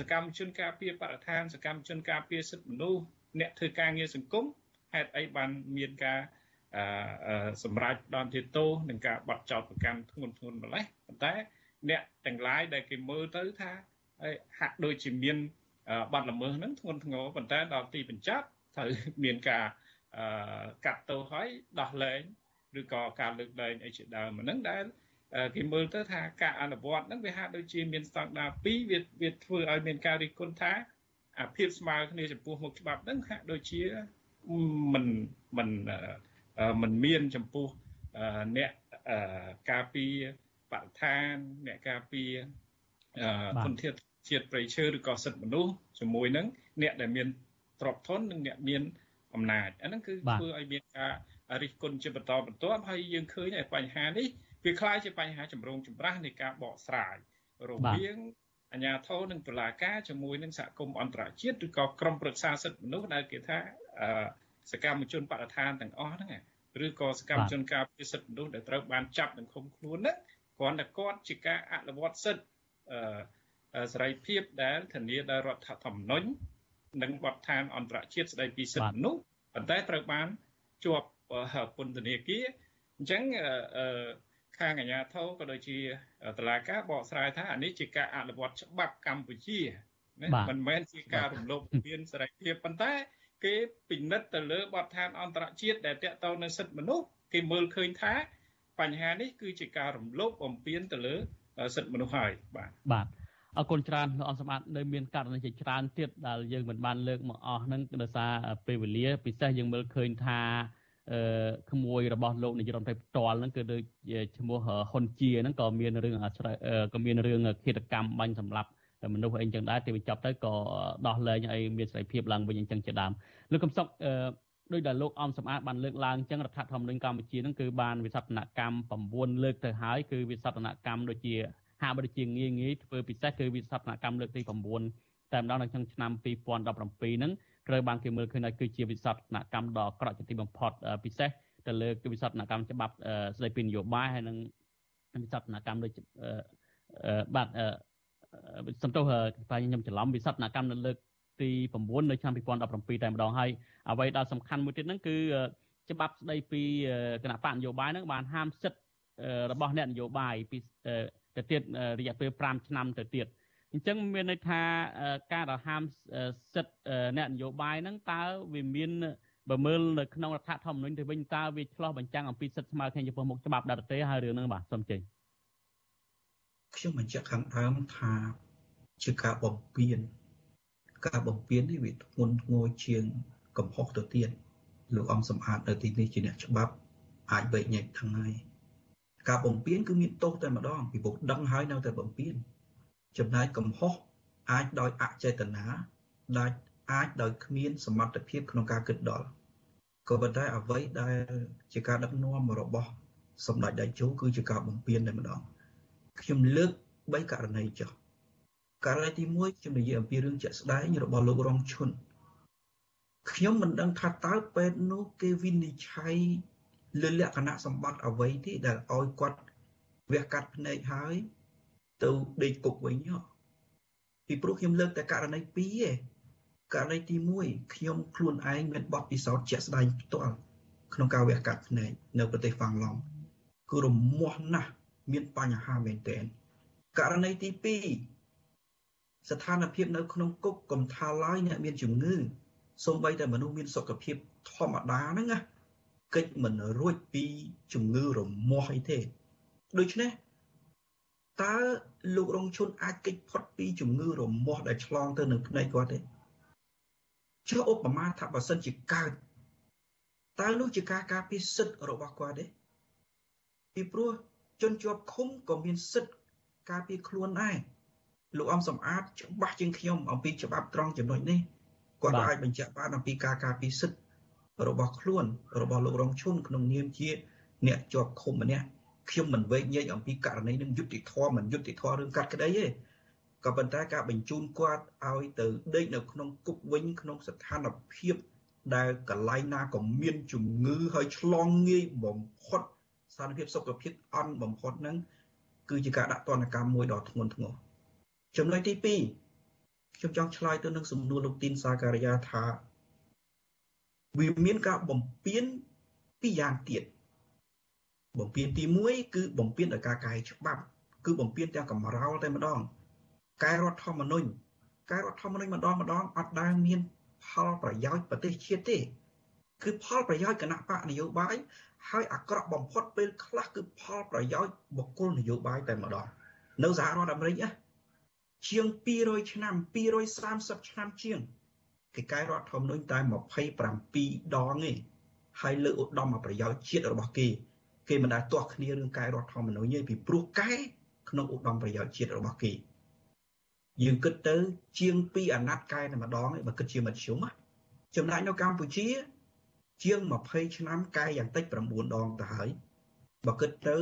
សកម្មជនការពារបរិស្ថានសកម្មជនការពារសិទ្ធិមនុស្សអ្នកធ្វើការងារសង្គមហេតុអីបានមានការសម្រាប់ផ្ដន់ទោសនឹងការបាត់ចោតប្រកាន់ធ្ងន់ធ្ងរម្លេះប៉ុន្តែ អ្នកទាំងឡាយដែលគេមើលទៅថាហាក់ដូចជាមានបាត់ល្មើសហ្នឹងធ្ងន់ធ្ងរប៉ុន្តែដល់ទីបញ្ចប់ត្រូវមានការកាត់ទោសហើយដោះលែង ឬក៏ការលើកលែងអីជាដើមហ្នឹងដែលគេមើលទៅថាការអនុវត្តហ្នឹងវាហាក់ដូចជាមានស្តង់ដារ2វាវាធ្វើឲ្យមានការរិះគន់ថាអាភាពស្មើគ្នាចំពោះមុខច្បាប់ហ្នឹងហាក់ដូចជាមិនមិនមិនមានចំពោះអ្នកការពារបរិស្ថានអ្នកការពារគុណធាតុជាតិប្រៃឈើឬក៏សិទ្ធិមនុស្សជាមួយនឹងអ្នកដែលមានទ្រព្យធននិងអ្នកមានអំណាចអាហ្នឹងគឺធ្វើឲ្យមានការ រិះគន់ជាបន្តបន្ទាប់ហើយយើងឃើញឲ្យបញ្ហានេះវាคล้ายជាបញ្ហាចម្រូងចម្រាសនៃការបកស្រាយរវាងអាជ្ញាធរនិងតុលាការជាមួយនឹងសហគមន៍អន្តរជាតិឬក៏ក្រុមប្រឹក្សាសិទ្ធិមនុស្សដែលគេថាសកម្មជនបដិឋានទាំងអស់ហ្នឹងឬក៏សកម្មជនការពារសិទ្ធិមនុស្សដែលត្រូវបានចាប់និងឃុំខ្លួនហ្នឹងគ្រាន់តែគាត់ជាការអនុវត្តសិទ្ធិសេរីភាពដែលធានាដោយរដ្ឋធម្មនុញ្ញនិងបទដ្ឋានអន្តរជាតិស្តីពីសិទ្ធិមនុស្សប៉ុន្តែត្រូវបានជាប់ ពន្ធនាគារអញ្ចឹងខាងអាជ្ញាធរក៏ដូចជាតឡាការបកស្រាយថាអានេះជាការអនុវត្តច្បាប់កម្ពុជាណាមិនមែនជាការរំលោភមានសេរីភាពប៉ុន្តែ គេពិនិត្យទៅលើបទដ្ឋានអន្តរជាតិដែលតាក់ទងនឹងសិទ្ធិមនុស្សគេមើលឃើញថាបញ្ហានេះគឺជាការរំលោភបំពានទៅលើសិទ្ធិមនុស្សហើយបាទបាទអរគុណច្រើនលោកអង្គសម្បត្តិនៅមានករណីជាច្រើនទៀតដែលយើងមិនបានលើកមកអស់ហ្នឹងដោយសារពេលវេលាពិសេសយើងមើលឃើញថាអឺ ក្មួយរបស់លោកនាយរដ្ឋមន្ត្រីផ្ទាល់ហ្នឹងគឺដូចឈ្មោះហ៊ុនជាហ្នឹងក៏មានរឿងក៏មានរឿងឃាតកម្មបាញ់សម្លាប់មនុស្សអីចឹងដែរទីបញ្ចប់ទៅក៏ដោះលែងឲ្យមានសេរីភាពឡើងវិញអញ្ចឹងជាដើមលោកកំសុកអឺដោយដែលលោកអំសម្អាតបានលើកឡើងអញ្ចឹងរដ្ឋធម្មនុញ្ញកម្ពុជានឹងគឺបានវិសោធនកម្ម9លើកទៅហើយគឺវិសោធនកម្មដូចជាហាក់បីជាងាយងាយធ្វើពិសេសគឺវិសោធនកម្មលើកទី9តែម្ដងនៅក្នុងឆ្នាំ2017ហ្នឹង ត្រូវបានគេមើលឃើញថាគឺជាវិសោធនកម្មដ៏ក្រក់ជាទីបំផុតពិសេសទៅលើវិសោធនកម្មច្បាប់ស្តីពីនយោបាយហើយនិងវិសោធនកម្មដូចបាទសំទោសបាទខ្ញុំច្រឡំវិសោធនកម្មនៅលើកទី9នៅឆ្នាំ2017តែម្ដងហើយអ្វីដែលសំខាន់មួយទៀតហ្នឹងគឺច្បាប់ស្ដីពីគណៈបកនយោបាយហ្នឹងបានហាមសិទ្ធិរបស់អ្នកនយោបាយពីទៅទៀតរយៈពេល5ឆ្នាំទៅទៀត អញ្ចឹងមានន័យថាការដង្ហើមសិទ្ធិអ្នកនយោបាយហ្នឹងតើវាមានបើមើលនៅក្នុងរដ្ឋធម្មនុញ្ញទៅវិញតើវាឆ្លោះបញ្ចាំងអំពីសិទ្ធិស្មើគ្នាចំពោះមុខច្បាប់ដែរទេហើយរឿងហ្នឹងបាទសូមចេញខ្ញុំបញ្ជាក់ខាងដើមថាជាការបំពេញការបំពេញនេះវាធ្ងន់ធ្ងរជាងកំហុសទៅទៀតលោកអំសំអាតនៅទីនេះជាអ្នកច្បាប់អាចបែកញែកថ្ងៃការបំពេញគឺមានទោសតែម្ដងពីពុកដឹងហើយនៅតែបំពេញ ចំណែកកំហុសអាចដោយអចេតនាដែលអាចដោយគ្មានសមត្ថភាពក្នុងការគិតដល់ក៏ប៉ុន្តែអ្វីដែលជាការដឹកនាំរបស់សម្ដេចតេជោគឺជាការបំពេញតែម្ដងខ្ញុំលើក3ករណីចុះករណីទី1ខ្ញុំនិយាយអំពីរឿងជាក់ស្ដែងរបស់លោករងឈុនខ្ញុំមិនដឹងថាតើពេទ្យនោះគេវិនិច្ឆ័យលើលក្ខណៈសម្បត្តិអ្វីទេដែលឲ្យគាត់វះកាត់ភ្នែកហើយ ទៅដេកគុកវិញពីព្រោះខ្ញុំលើកតែករណី2ឯងករណីទី1ខ្ញុំខ្លួនឯងមានបទពិសោធន៍ជាក់ស្ដែងផ្ទាល់ក្នុងការវះកាត់ភ្នែកនៅប្រទេសហ្វាំងឡង់គឺរមាស់ណាស់មានបញ្ហាមែនទែនករណីទី2ស្ថានភាពនៅក្នុងគុកកំថាឡើយអ្នកមានជំងឺសូម្បីតែមនុស្សមានសុខភាពធម្មតាហ្នឹងណាកិច្ចមិនរួចពីជំងឺរមាស់អីទេដូច្នេះ តើលោករងឈុនអាចកិច្ចផុតពីជំងឺរមាស់ដែលឆ្លងទៅនឹងភ្នែកគាត់ទេចុះឧបមាថាបើសិនជាកើតតើនោះជាការការពារសិទ្ធិរបស់គាត់ទេពីព្រោះជនជាប់ឃុំក៏មានសិទ្ធិការពារខ្លួនដែរលោកអំសំអាតច្បាស់ជាងខ្ញុំអំពីច្បាប់ត្រង់ចំណុចនេះគាត់អាចបញ្ជាក់បានអំពីការការពារសិទ្ធិរបស់ខ្លួនរបស់លោករងឈុនក្នុងនាមជា អ្នកជាប់ឃុំម្នាក់ ខ្ញុំមិនវែកញែកអំពីករណីនឹងយុតិធម៌មិនយុតិធម៌រឿងកាត់ក្តីទេក៏ប៉ុន្តែការបញ្ជូនគាត់ឲ្យទៅដេកនៅក្នុងគុកវិញក្នុងស្ថានភាពដែលកន្លែងណាក៏មានជំងឺហើយឆ្លងងាយបំផុតស្ថានភាពសុខភាពអន់បំផុតហ្នឹងគឺជាការដាក់ទណ្ឌកម្មមួយដ៏ធ្ងន់ធ្ងរចំណុចទី2ខ្ញុំចង់ឆ្លើយទៅនឹងសំណួរលោកទីនសាការីយ៉ាថាវាមានការបំពេញពីរយ៉ាងទៀត បំពេញទី1គឺបំពេញដោយការកែច្បាប់គឺបំពេញទាំងកម្រោលតែម្ដងកែរដ្ឋធម្មនុញ្ញកែរដ្ឋធម្មនុញ្ញម្ដងម្ដងអត់ដែលមានផលប្រយោជន៍ប្រទេសជាតិទេ គឺផលប្រយោជន៍គណៈបកនយោបាយហើយអាក្រក់បំផុតពេលខ្លះគឺផលប្រយោជន៍បុគ្គលនយោបាយតែម្ដងនៅសហរដ្ឋអាមេរិកណាជាង200ឆ្នាំ230ឆ្នាំជាងគេកែរដ្ឋធម្មនុញ្ញតែ27ដងទេហើយលើកឧត្តមប្រយោជន៍ជាតិរបស់គេ គេមិនដែលទាស់គ្នារឿងកែរដ្ឋធម្មនុញ្ញទេពីព្រោះកែក្នុងឧត្តមប្រយោជន៍ជាតិរបស់គេយើងគិតទៅ ជាង2អាណត្តិកែតែម្ដងបើគិតជាមធ្យមចំណែកនៅកម្ពុជា ជាង20ឆ្នាំកែយ៉ាងតិច9ដងទៅហើយបើគិតទៅ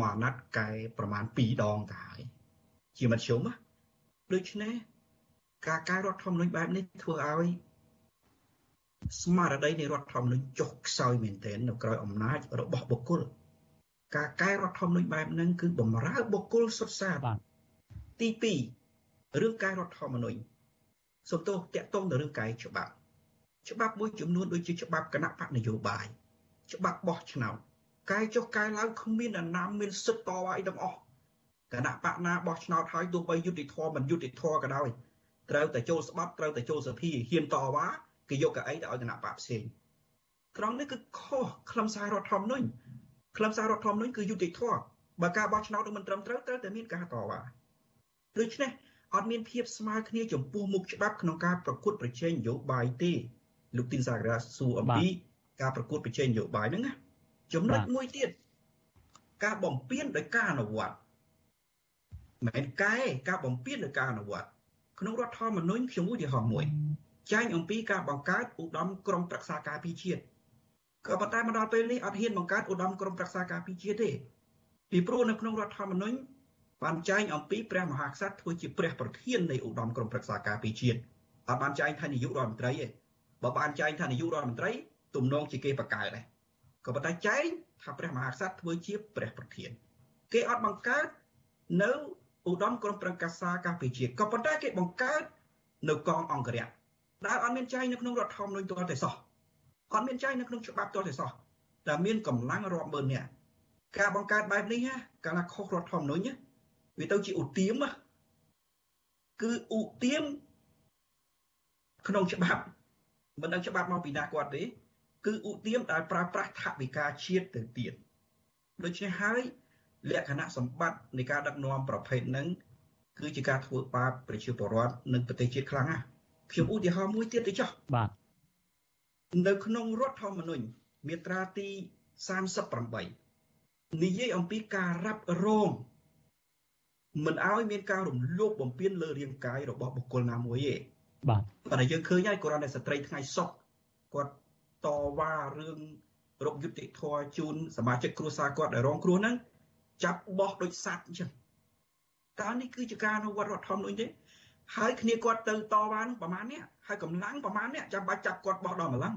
មួយអាណត្តិកែប្រមាណ2ដងទៅហើយជាមធ្យមដូច្នេះការកែរដ្ឋធម្មនុញ្ញបែបនេះធ្វើឲ្យស្មារតីនៃរដ្ឋធម្មនុញ្ញចុះខ្សោយមែនទែននៅក្រោយអំណាចរបស់បុគ្គល ការកែរដ្ឋធម្មនុញ្ញបែបហ្នឹងគឺបំរើបុគ្គលសុទ្ធសាធទី2រឿងកែរដ្ឋធម្មនុញ្ញសំទោសតាក់ទងទៅរឿងកែច្បាប់ច្បាប់មួយចំនួនដូចជាច្បាប់គណៈបកនយោបាយច្បាប់បោះឆ្នោតកែចុះកែឡើងគ្មានអាណាមានសិទ្ធិតវ៉ាអីទាំងអស់គណៈបកណាបោះឆ្នោតហើយទោះបីយុតិធម៌មិនយុតិធម៌ក៏ដោយត្រូវតែចូលស្បត់ត្រូវតែចូលសភាហ៊ានតវ៉ាគេយកកៅអីទៅឲ្យគណៈបកផ្សេងត្រង់នេះគឺខុសខ្លឹមសាររដ្ឋធម្មនុញ្ញ ខ្លឹមសាររដ្ឋធម្មនុញ្ញគឺយុតិធម៌បើការបោះឆ្នោតមិនត្រឹមត្រូវត្រូវតែមានការតវ៉ាដូច្នេះអត់មានភាពស្មើគ្នាចំពោះមុខច្បាប់ក្នុងការប្រកួតប្រជែងនយោបាយទេលោកទីនសាក្រាសួរអំពីការប្រកួតប្រជែងនយោបាយហ្នឹងណាចំណុចមួយទៀតការបំពេញដោយការអនុវត្តមិនមែនកែការបំពេញដោយការអនុវត្តក្នុងរដ្ឋធម្មនុញ្ញខ្ញុំឧទាហរណ៍មួយចែងអំពីការបង្កើតឧត្តមក្រុមប្រឹក្សាការពារជាតិ ក៏ប៉ុន្តែមកដល់ពេលនេះអត់ហ៊ានបង្កើតឧត្តមក្រុមប្រឹក្សាការពារជាតិទេពីព្រោះនៅក្នុងរដ្ឋធម្មនុញ្ញបានចែងអំពីព្រះមហាក្សត្រធ្វើជាព្រះប្រធាននៃឧត្តមក្រុមប្រឹក្សាការពារជាតិអត់បានចែងថានាយករដ្ឋមន្ត្រីទេបើបានចែងថានាយករដ្ឋមន្ត្រីទំនងជាគេបង្កើតដែរក៏ប៉ុន្តែចែងថាព្រះមហាក្សត្រធ្វើជាព្រះប្រធាន គេអត់បង្កើតនៅឧត្តមក្រុមប្រឹក្សាការពារជាតិក៏ប៉ុន្តែគេបង្កើតនៅកងអង្គរៈដែលអត់មានចែងនៅក្នុងរដ្ឋធម្មនុញ្ញទាល់តែសោះ អត់មានចែងនៅក្នុងច្បាប់ទាល់តែសោះតែមានកម្លាំងរាប់ម៉ឺននាក់ការបង្កើតបែបនេះកាលណាខុសរដ្ឋធម្មនុញ្ញវាទៅជាឧទាមគឺឧទាមក្នុងច្បាប់មិនដឹងច្បាប់មកពីណាគាត់ទេ គឺឧទាមដែលប្រើប្រាស់ថវិកាជាតិទៅទៀតដូច្នេះហើយលក្ខណៈសម្បត្តិនៃការដឹកនាំប្រភេទហ្នឹងគឺជាការធ្វើបាបប្រជាពលរដ្ឋនិងប្រទេសជាតិខ្លាំងណាស់ខ្ញុំឧទាហរណ៍មួយទៀតទៅចុះបាទ នៅក្នុងរដ្ឋធម្មនុញ្ញមាត្រាទី38និយាយអំពីការរ៉ាប់រងមិនឲ្យមានការរំលោភបំពានលើរាងកាយរបស់បុគ្គលណាមួយទេបាទប៉ុន្តែយើងឃើញហើយគ្រាន់តែស្ត្រីថ្ងៃសុកគាត់តវ៉ារឿងរកយុត្តិធម៌ជូនសមាជិកគ្រួសារគាត់ដែលរងគ្រោះហ្នឹងចាប់បោះដូចសត្វអញ្ចឹងតើនេះគឺជាការអនុវត្តរដ្ឋធម្មនុញ្ញទេ ហើយគ្នាគាត់ទៅតវ៉ានឹងប្រមាណនេះហើយកម្លាំងប្រមាណនេះចាំបាច់ចាប់គាត់បោះដល់ម្លឹង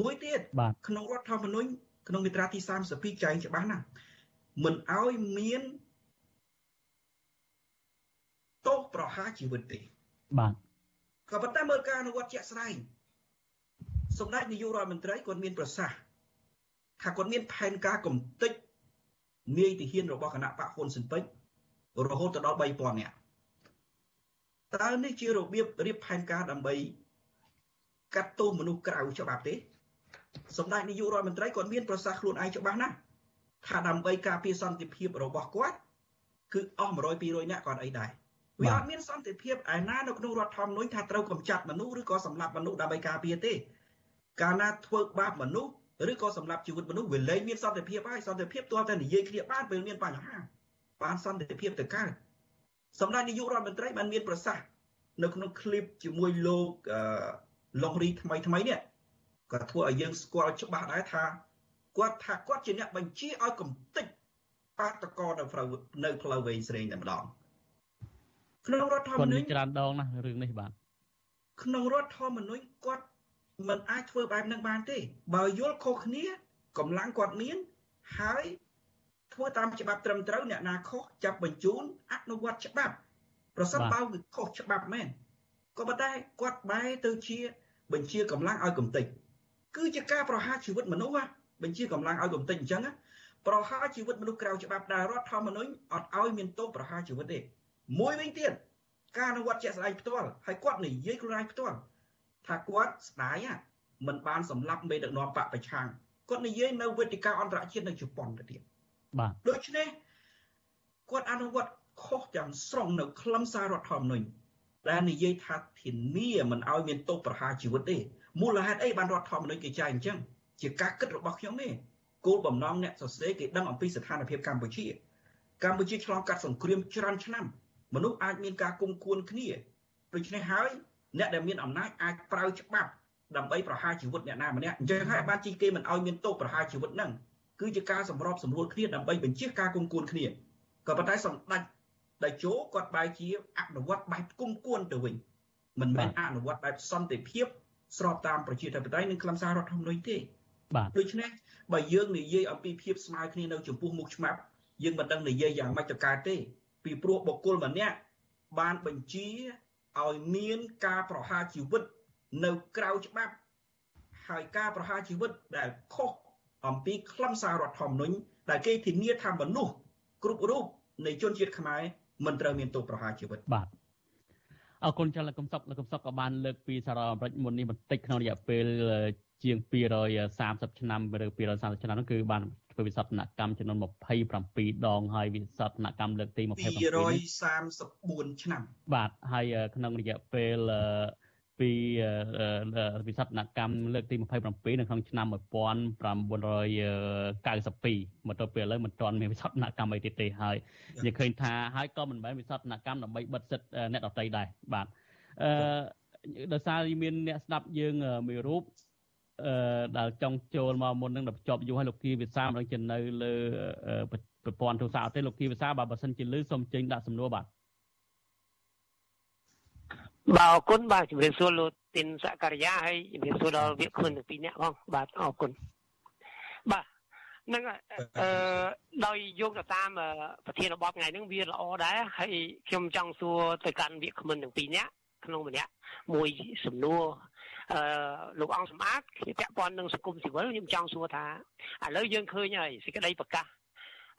មួយទៀតក្នុងរដ្ឋធម្មនុញ្ញក្នុងមាត្រាទី32ចែងច្បាស់ណាស់មិនឲ្យមានទោសប្រហារជីវិតទេបាទក៏ប៉ុន្តែមើលការអនុវត្តជាក់ស្ដែងសម្ដេចនាយករដ្ឋមន្ត្រីគាត់មានប្រសាសន៍ថាគាត់មានផែនការកំទេចនាយទាហានរបស់គណៈបកហ៊ុនស៊ិនពេជ្ររហូតដល់3000នាក់ តើនេះជារបៀបរៀបផែនការដើម្បីកាត់ទោសមនុស្សក្រៅច្បាប់ទេសម្ដេចនាយករដ្ឋមន្ត្រីគាត់មានប្រសាសន៍ខ្លួនឯងច្បាស់ណាស់ថាដើម្បីការពារសន្តិភាពរបស់គាត់គឺអស់100 200នាក់គាត់អីដែរវាអត់មានសន្តិភាពឯណានៅក្នុងរដ្ឋធម្មនុញ្ញថាត្រូវកំចាត់មនុស្សឬក៏សម្លាប់មនុស្សដើម្បីការពារទេកាលណាធ្វើបាបមនុស្សឬក៏សម្លាប់ជីវិតមនុស្សវាលែងមានសន្តិភាពហើយសន្តិភាពទាល់តែនិយាយគ្នាបានពេលមានបញ្ហាបានសន្តិភាពទៅកើត សម្ដេចនាយករដ្ឋមន្ត្រីបានមានប្រសាសន៍នៅក្នុងคลิปជាមួយលោកឡុងរីថ្មីថ្មីនេះក៏ធ្វើឲ្យយើងស្គាល់ច្បាស់ដែរថាគាត់ថាគាត់ជាអ្នកបញ្ជាឲ្យកំទេចបាតកោនៅផ្លូវនៅផ្លូវវែងស្រេងតែម្ដងក្នុងរដ្ឋធម្មនុញ្ញច្រើនដងណាស់រឿងនេះបាទក្នុងរដ្ឋធម្មនុញ្ញគាត់មិនអាចធ្វើបែបហ្នឹងបានទេបើយល់ខុសគ្នាកម្លាំងគាត់មានហើយ ធ្វើតាមច្បាប់ត្រឹមត្រូវអ្នកណាខុសចាប់បញ្ជូនអនុវត្តច្បាប់ ប្រសិនបើវាខុសច្បាប់មែនក៏ប៉ុន្តែគាត់បែរទៅជា បញ្ជាកម្លាំងឲ្យកំទេចគឺជាការប្រហារជីវិតមនុស្សបញ្ជាកម្លាំងឲ្យកំទេចអញ្ចឹងប្រហារជីវិតមនុស្សក្រៅច្បាប់ដែលរដ្ឋធម្មនុញ្ញអត់ឲ្យមានទោសប្រហារជីវិតទេមួយវិញទៀតការអនុវត្តជាក់ស្ដែងផ្ទាល់ហើយគាត់និយាយខ្លួនឯងផ្ទាល់ថាគាត់ស្ដាយមិនបានសម្លាប់មេដឹកនាំបកប្រឆាំងគាត់និយាយនៅវេទិកាអន្តរជាតិនៅជប៉ុនទៅទៀត បាទដូច្នេះគាត់អនុវត្តខុសទាំងស្រុងនៅខ្លឹមសាររដ្ឋធម្មនុញ្ញដែលនិយាយថាធានាមិនឲ្យមានទោសប្រហារជីវិតទេមូលហេតុអីបានរដ្ឋធម្មនុញ្ញគេចែងអញ្ចឹងជាការគិតរបស់ខ្ញុំទេគោលបំណងអ្នកសរសេរគេដឹងអំពីស្ថានភាពកម្ពុជា កម្ពុជាឆ្លងកាត់សង្គ្រាមច្រើនឆ្នាំមនុស្សអាចមានការគុំគួនគ្នាដូច្នេះហើយអ្នកដែលមានអំណាចអាចប្រើច្បាប់ដើម្បីប្រហារជីវិតអ្នកណាម្នាក់អញ្ចឹងហើយបានជីគេមិនឲ្យមានទោសប្រហារជីវិតហ្នឹង គឺជាការសម្របសម្រួលគ្នាដើម្បីបញ្ជាការគុំគួនគ្នាក៏ប៉ុន្តែសម្ដេចដែលជោគាត់បែរជាអនុវត្តបែបគុំគួនទៅវិញមិនមែនអនុវត្តបែបសន្តិភាពស្របតាមប្រជាធិបតេយ្យនិងខ្លឹមសាររដ្ឋធម្មនុញ្ញទេបាទដូច្នេះបើយើងនិយាយអំពីភាពស្មើគ្នានៅចំពោះមុខច្បាប់យើងមិនដឹងនិយាយយ៉ាងម៉េចទៅកើតទេពីព្រោះបុគ្គលម្នាក់បានបញ្ជាឲ្យមានការប្រហារជីវិតនៅក្រៅច្បាប់ហើយការប្រហារជីវិតដែលខុស អំពីខ្លឹមសាររដ្ឋធម្មនុញ្ញដែលគេធានាថាមនុស្សគ្រប់រូបនៃជនជាតិខ្មែរមិនត្រូវមានទោសប្រហារជីវិតបាទអរគុណចាស់លោកកំសុកលោកកំសុកក៏បានលើកពីសារអាមេរិកមុននេះបន្តិចក្នុងរយៈពេលជាង230ឆ្នាំឬ230ឆ្នាំនោះគឺបានធ្វើវិសោធនកម្មចំនួន27ដងហើយវិសោធនកម្មលើកទី27 234ឆ្នាំបាទហើយក្នុងរយៈពេល ពីវិសោធនកម្មលើកទី27នៅក្នុងឆ្នាំ1992មកទល់ពេលឥឡូវមិនទាន់មានវិសោធនកម្មអីទៀតទេហើយនិយាយឃើញថាហើយក៏មិនមែនវិសោធនកម្មដើម្បីបិទសិទ្ធអ្នកដទៃដែរបាទអឺដោយសារមានអ្នកស្ដាប់យើងមួយរូបអឺដែលចង់ចូលមកមុននឹងដល់ចប់យូរហើយលោកគីវិសាមិនដឹងជានៅលើប្រព័ន្ធទូរស័ព្ទទេលោកគីវិសាបើបើសិនជាលឺសូមចេញដាក់សំណួរបាទ បាទអរគុណបាទជំរាបសួរលោកទីនសករិយាហើយជំរាបសួរដល់វាគ្មិនទាំងពីរនាក់ផងបាទអរគុណបាទនឹងអឺដោយយកទៅតាមប្រធានបទថ្ងៃហ្នឹងវាល្អដែរហើយខ្ញុំចង់សួរទៅកាន់វាគ្មិនទាំងពីរនាក់ក្នុងម្នាក់មួយសំណួរអឺលោកអង្គសម្បត្តិគ្នាពាក់ព័ន្ធនឹងសង្គមស៊ីវិលខ្ញុំចង់សួរថាឥឡូវយើងឃើញហើយសេចក្តីប្រកាស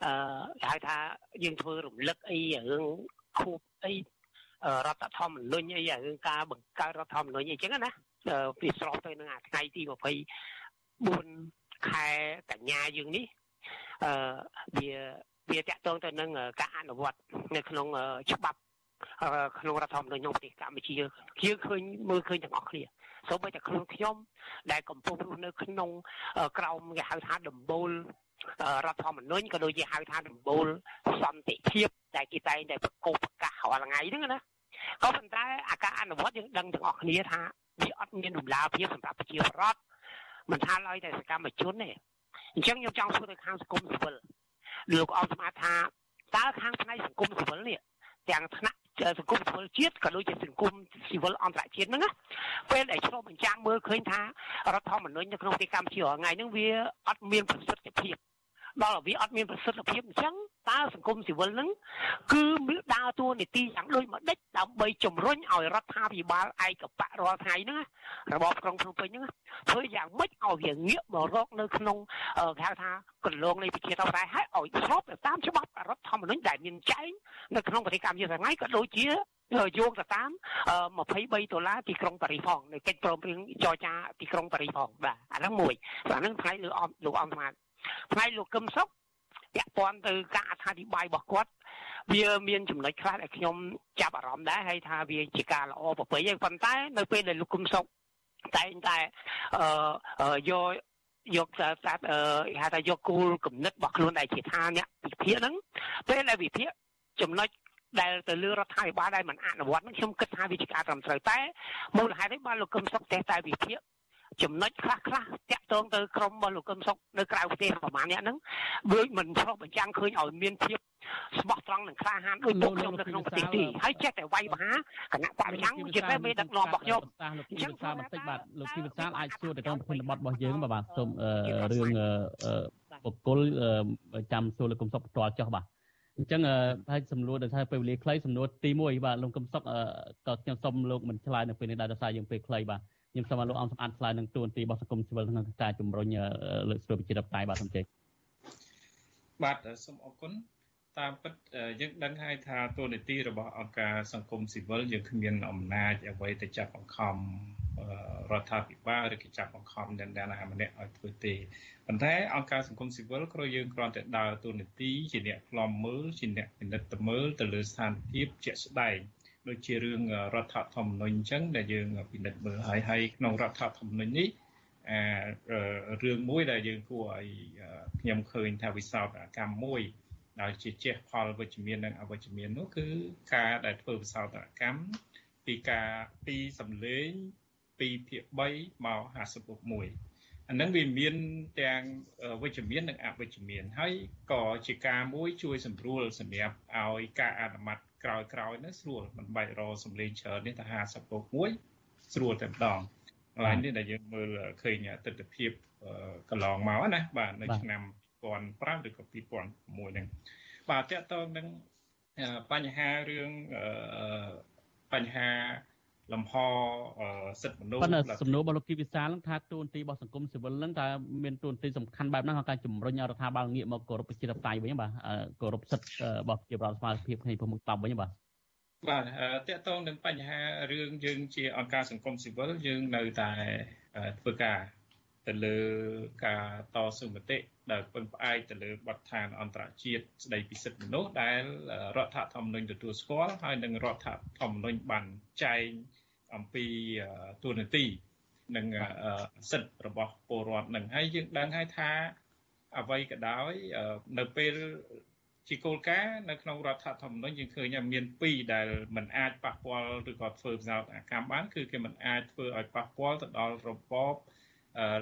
អឺគេហៅថាយើងធ្វើរំលឹកអីរឿងខូបអី រដ្ឋធម្មនុញ្ញអីរឿងការបង្កើតរដ្ឋធម្មនុញ្ញអីចឹងណាវាស្របទៅនឹងអាថ្ងៃទី24ខែកញ្ញាយើងនេះអឺវាវាតកតងទៅនឹងការអនុវត្តនៅក្នុងច្បាប់ក្នុងរដ្ឋធម្មនុញ្ញក្នុងប្រទេសកម្ពុជាយើងឃើញមើលឃើញទាំងអស់គ្នាសូម្បីតែខ្លួនខ្ញុំដែលកំពុងរស់នៅក្នុងក្រោមគេហៅថាដំបូល រដ្ឋធម្មនុញ្ញក៏ដូចជាហៅថាដំបូលសន្តិភាពដែលគេតែងតែប្រកបប្រកាសរាល់ថ្ងៃហ្នឹងណាក៏ប៉ុន្តែអាការអនុវត្តយើងដឹងទាំងអស់គ្នាថាវាអត់មានដំណាភាពសម្រាប់ប្រជាពលរដ្ឋមិនថាឡើយតែសកម្មជនទេអញ្ចឹងខ្ញុំចង់សួរទៅខាងសង្គមស៊ីវិលលោកអង្គស្មាតថាតើខាងផ្នែកសង្គមស៊ីវិលនេះទាំងថ្នាក់សង្គមស៊ីវិលជាតិក៏ដូចជាសង្គមស៊ីវិលអន្តរជាតិហ្នឹងណាពេលដែលឆ្លុះបញ្ចាំងមើលឃើញថារដ្ឋធម្មនុញ្ញនៅក្នុងប្រទេសកម្ពុជារាល់ថ្ងៃហ្នឹងវាអត់មានប្រសិទ្ធភាព ដល់វាអត់មានប្រសិទ្ធភាពអញ្ចឹងតើសង្គមស៊ីវិលហ្នឹងគឺមានដើរតួនាទីយ៉ាងដូចម្ដេចដើម្បីជំរុញឲ្យរដ្ឋាភិបាលឯកបៈរាល់ថ្ងៃហ្នឹងរបបក្រុងភ្នំពេញហ្នឹងធ្វើយ៉ាងម៉េចឲ្យវាងាកមករកនៅក្នុងគេហៅថាកន្លងនៃប្រជាធិបតេយ្យឲ្យឲ្យស្របទៅតាមច្បាប់រដ្ឋធម្មនុញ្ញដែលមានចែងនៅក្នុងប្រតិកម្មយុទ្ធថ្ងៃក៏ដូចជាយោងទៅតាម23ដុល្លារទីក្រុងប៉ារីសផងនៅកិច្ចព្រមព្រៀងចរចាទីក្រុងប៉ារីសផងបាទអាហ្នឹងមួយអាហ្នឹងថ្ងៃលើអមលោកអង្គស្មាត ថ្ងៃលោកកឹមសុខពាក់ព័ន្ធទៅការអត្ថាធិប្បាយរបស់គាត់វាមានចំណុចខ្លះដែលខ្ញុំចាប់អារម្មណ៍ដែរហើយថាវាជាការល្អប្រពៃហើយប៉ុន្តែនៅពេលដែលលោកកឹមសុខតែងតែអឺយកយកថាអឺហៅថាយកគោលគំនិតរបស់ខ្លួនដែលជាថាអ្នកវិភាគហ្នឹងពេលដែលវិភាគចំណុចដែលទៅលើរដ្ឋាភិបាលដែលមិនអនុវត្តនឹងខ្ញុំគិតថាវាជាការត្រឹមត្រូវតែមូលហេតុនេះបានលោកកឹមសុខតែតែវិភាគ ចំណុចខ្លះខ្លះតាក់ទងទៅក្រុមរបស់លោកកឹមសុខនៅក្រៅប្រទេសប្រហែលអ្នកហ្នឹងដូចមិនឆ្លុះបញ្ចាំងឃើញឲ្យមានភាពស្មោះត្រង់និងក្លាហានដូចពួកខ្ញុំនៅក្នុងប្រទេសទីហើយចេះតែវាយប្រហារគណៈបរិញ្ញាជាតែមេដឹកនាំរបស់ខ្ញុំអញ្ចឹងសាបន្តិចបាទលោកជីវិសាលអាចសួរទៅក្នុងប្រធានបទរបស់យើងបាទសូមរឿងបុគ្គលចាំសួរលោកកឹមសុខផ្ទាល់ចុះបាទអញ្ចឹងហើយសំណួរដែលថាពេលវេលាខ្លីសំណួរទី1បាទលោកកឹមសុខក៏ខ្ញុំសូមលោកមិនឆ្លើយនៅពេលនេះដែរដោយសារយើងពេលខ្លីបាទ ខ្ញុំសូមឲ្យលោកអង្គសម្អាតឆ្លើយនឹងទួនាទីរបស់សង្គមស៊ីវិលក្នុងការជំរុញលើកស្ទួយប្រជាធិបតេយ្យបាទសូមជ័យបាទសូមអរគុណតាមពិតយើងដឹងហើយថាទូនីតិរបស់អង្គការសង្គមស៊ីវិលយើងគ្មានអំណាចអ្វីទៅចាប់បង្ខំរដ្ឋាភិបាលឬក៏ចាប់បង្ខំអ្នកណាម្នាក់ឲ្យធ្វើទេប៉ុន្តែអង្គការសង្គមស៊ីវិលគ្រាន់យើងគ្រាន់តែដើរទូនីតិជាអ្នកខ្លំមើលជាអ្នកពិនិត្យមើលទៅលើស្ថានភាពជាក់ស្ដែង ដូចជារឿងរដ្ឋធម្មនុញ្ញអញ្ចឹងដែលយើងពិនិត្យមើលហើយហើយក្នុងរដ្ឋធម្មនុញ្ញនេះអារឿងមួយដែលយើងគួរឲ្យខ្ញុំឃើញថាវិសោធនកម្មមួយដោយជាជះផលវិជ្ជមាននិងអវិជ្ជមាននោះគឺការដែលធ្វើវិសោធនកម្មពីការពីសម្លេង2ភាគ3មក 50+1 អានឹងវាមានទាំងវិជ្ជមាននិងអវិជ្ជមានហើយក៏ជាការមួយជួយសម្រួលសម្រាប់ឲ្យការអនុម័ត ក្រោយក្រោយនោះស្រួលមិនបាច់រសម្លេងច្រើននេះតែ 50+1 ស្រួលតែម្ដងកន្លែងនេះដែលយើងមើលឃើញទស្សនវិជ្ជាកន្លងមកណាបាទនៅឆ្នាំ2005ឬក៏2006ហ្នឹងបាទតកតងនឹងបញ្ហារឿងបញ្ហា លំហសិទ្ធិមនុស្សប៉ុន្តែសំណួររបស់លោកគីវិសាលថាទូនទីរបស់សង្គមស៊ីវិលហ្នឹងតើមានទូនទីសំខាន់បែបហ្នឹងក្នុងការជំរុញរដ្ឋាភិបាលងាកមកគោរពប្រជាធិបតេយ្យវិញបាទគោរពសិទ្ធិរបស់ប្រជាពលរដ្ឋស្មើភាពគ្នាប្រមុខតបវិញបាទបាទតកតងនឹងបញ្ហារឿងយើងជាអង្គការសង្គមស៊ីវិលយើងនៅតែធ្វើការ ទៅលើការតស៊ូមតិដែលពឹងផ្អែកទៅលើបទដ្ឋានអន្តរជាតិស្តីពីសិទ្ធិមនុស្សដែលរដ្ឋធម្មនុញ្ញទទួលស្គាល់ហើយនិងរដ្ឋធម្មនុញ្ញបានចែងអំពីទូនាទីនិងសិទ្ធិរបស់ពលរដ្ឋនឹងហើយយើងដឹងហើយថាអ្វីក៏ដោយនៅពេលជាគោលការណ៍នៅក្នុងរដ្ឋធម្មនុញ្ញយើងឃើញថាមានពីរដែលมันអាចប៉ះពាល់ឬក៏ធ្វើវិសោធនកម្មបានគឺគេមិនអាចធ្វើឲ្យប៉ះពាល់ទៅដល់របប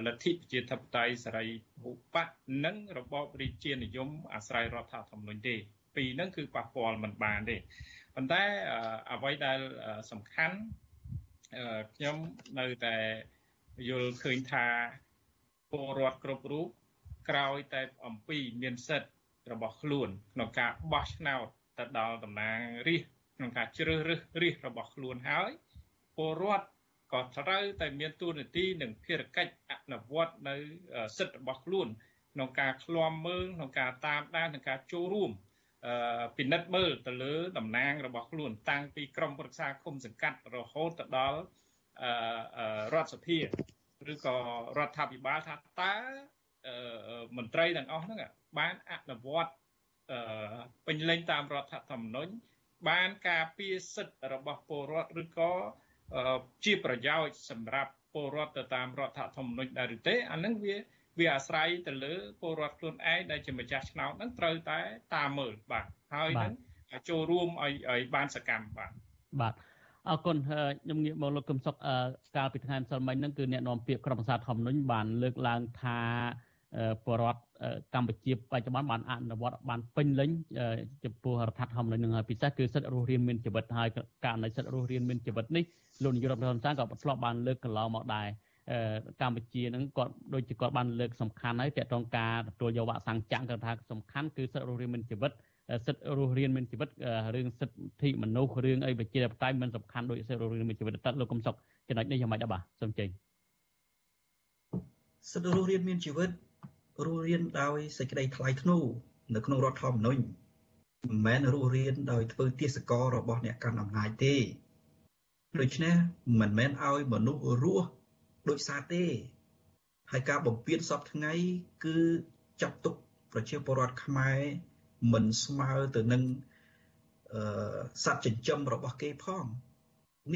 លទ្ធិប្រជាធិបតេយ្យសេរីភូបៈនិងរបបរាជានិយមអាស្រ័យរដ្ឋធម្មនុញ្ញទេពីរហ្នឹងគឺប៉ះពាល់មិនបានទេប៉ុន្តែអ្វីដែលសំខាន់ខ្ញុំនៅតែយល់ឃើញថាពលរដ្ឋគ្រប់រូបក្រោយតែអំពីមានសិទ្ធិរបស់ខ្លួនក្នុងការបោះឆ្នោតទៅដល់តំណាងរាស្ត្រក្នុងការជ្រើសរើសរាស្ត្ររបស់ខ្លួនហើយពលរដ្ឋ ក៏ត្រូវតែមានទួនាទីនិងភារកិច្ចអនុវត្តនៅសិទ្ធិរបស់ខ្លួនក្នុងការឃ្លាំមើលក្នុងការតាមដានក្នុងការចូលរួមពិនិត្យមើលទៅលើតំណាងរបស់ខ្លួនតាំងពីក្រមប្រឹក្សាគុំសង្កាត់រហូតទៅដល់រដ្ឋសភាឬក៏រដ្ឋាភិបាលថាតើមន្ត្រីទាំងអស់ហ្នឹងបានអនុវត្តពេញលេញតាមរដ្ឋធម្មនុញ្ញបានការពារសិទ្ធិរបស់ពលរដ្ឋឬក៏ ជាប្រយោជន៍សម្រាប់ពលរដ្ឋទៅតាមរដ្ឋធម្មនុញ្ញដែរឬទេអានឹងវាវាអាស្រ័យទៅលើពលរដ្ឋខ្លួនឯងដែលជាម្ចាស់ឆ្នោតហ្នឹងត្រូវតែតាមមើលបាទហើយនឹងចូលរួមឲ្យឲ្យបានសកម្មបាទបាទអរគុណខ្ញុំងាកមកលោកកឹមសុខកាលពីថ្ងៃម្សិលមិញហ្នឹងគឺអ្នកនាំពាក្យក្រុមប្រឹក្សាធម្មនុញ្ញបានលើកឡើងថាបរដ្ឋកម្ពុជាបច្ចុប្បន្នបានអនុវត្តបានពេញលេញចំពោះរដ្ឋធម្មនុញ្ញនឹងហើយពិសេសគឺសិទ្ធិរស់រានមានជីវិតហើយករណីសិទ្ធិរស់រានមានជីវិតនេះ លោកនាយករដ្ឋមន្ត្រីក៏ធ្លាប់បានលើកកន្លងមកដែរកម្ពុជានឹងគាត់ដូចជាគាត់បានលើកសំខាន់ហើយតកតងការទទួលយកវ៉ាក់សាំងចាំងគាត់ថាសំខាន់គឺសិទ្ធិរស់រានមានជីវិតសិទ្ធិរស់រានមានជីវិតរឿងសិទ្ធិមនុស្សរឿងអីប្រជាធិបតេយ្យមិនសំខាន់ដូចសិទ្ធិរស់រានមានជីវិតតើលោកកំសុកចំណុចនេះយ៉ាងម៉េចដែរបាទសូមចេញសិទ្ធិរស់រានមានជីវិតរស់រានដោយសេចក្តីថ្លៃថ្នូរនៅក្នុងរដ្ឋធម្មនុញ្ញមិនមែនរស់រានដោយធ្វើទាសកររបស់អ្នកកាន់អំណាចទេ ដូច្នេះមិនមែនឲ្យមនុស្សរស់ដោយសារទេ ហើយការបំពេញសពថ្ងៃគឺចាត់ទុកប្រជាពលរដ្ឋខ្មែរមិនស្មើទៅនឹងអឺសត្វចិញ្ចឹមរបស់គេផង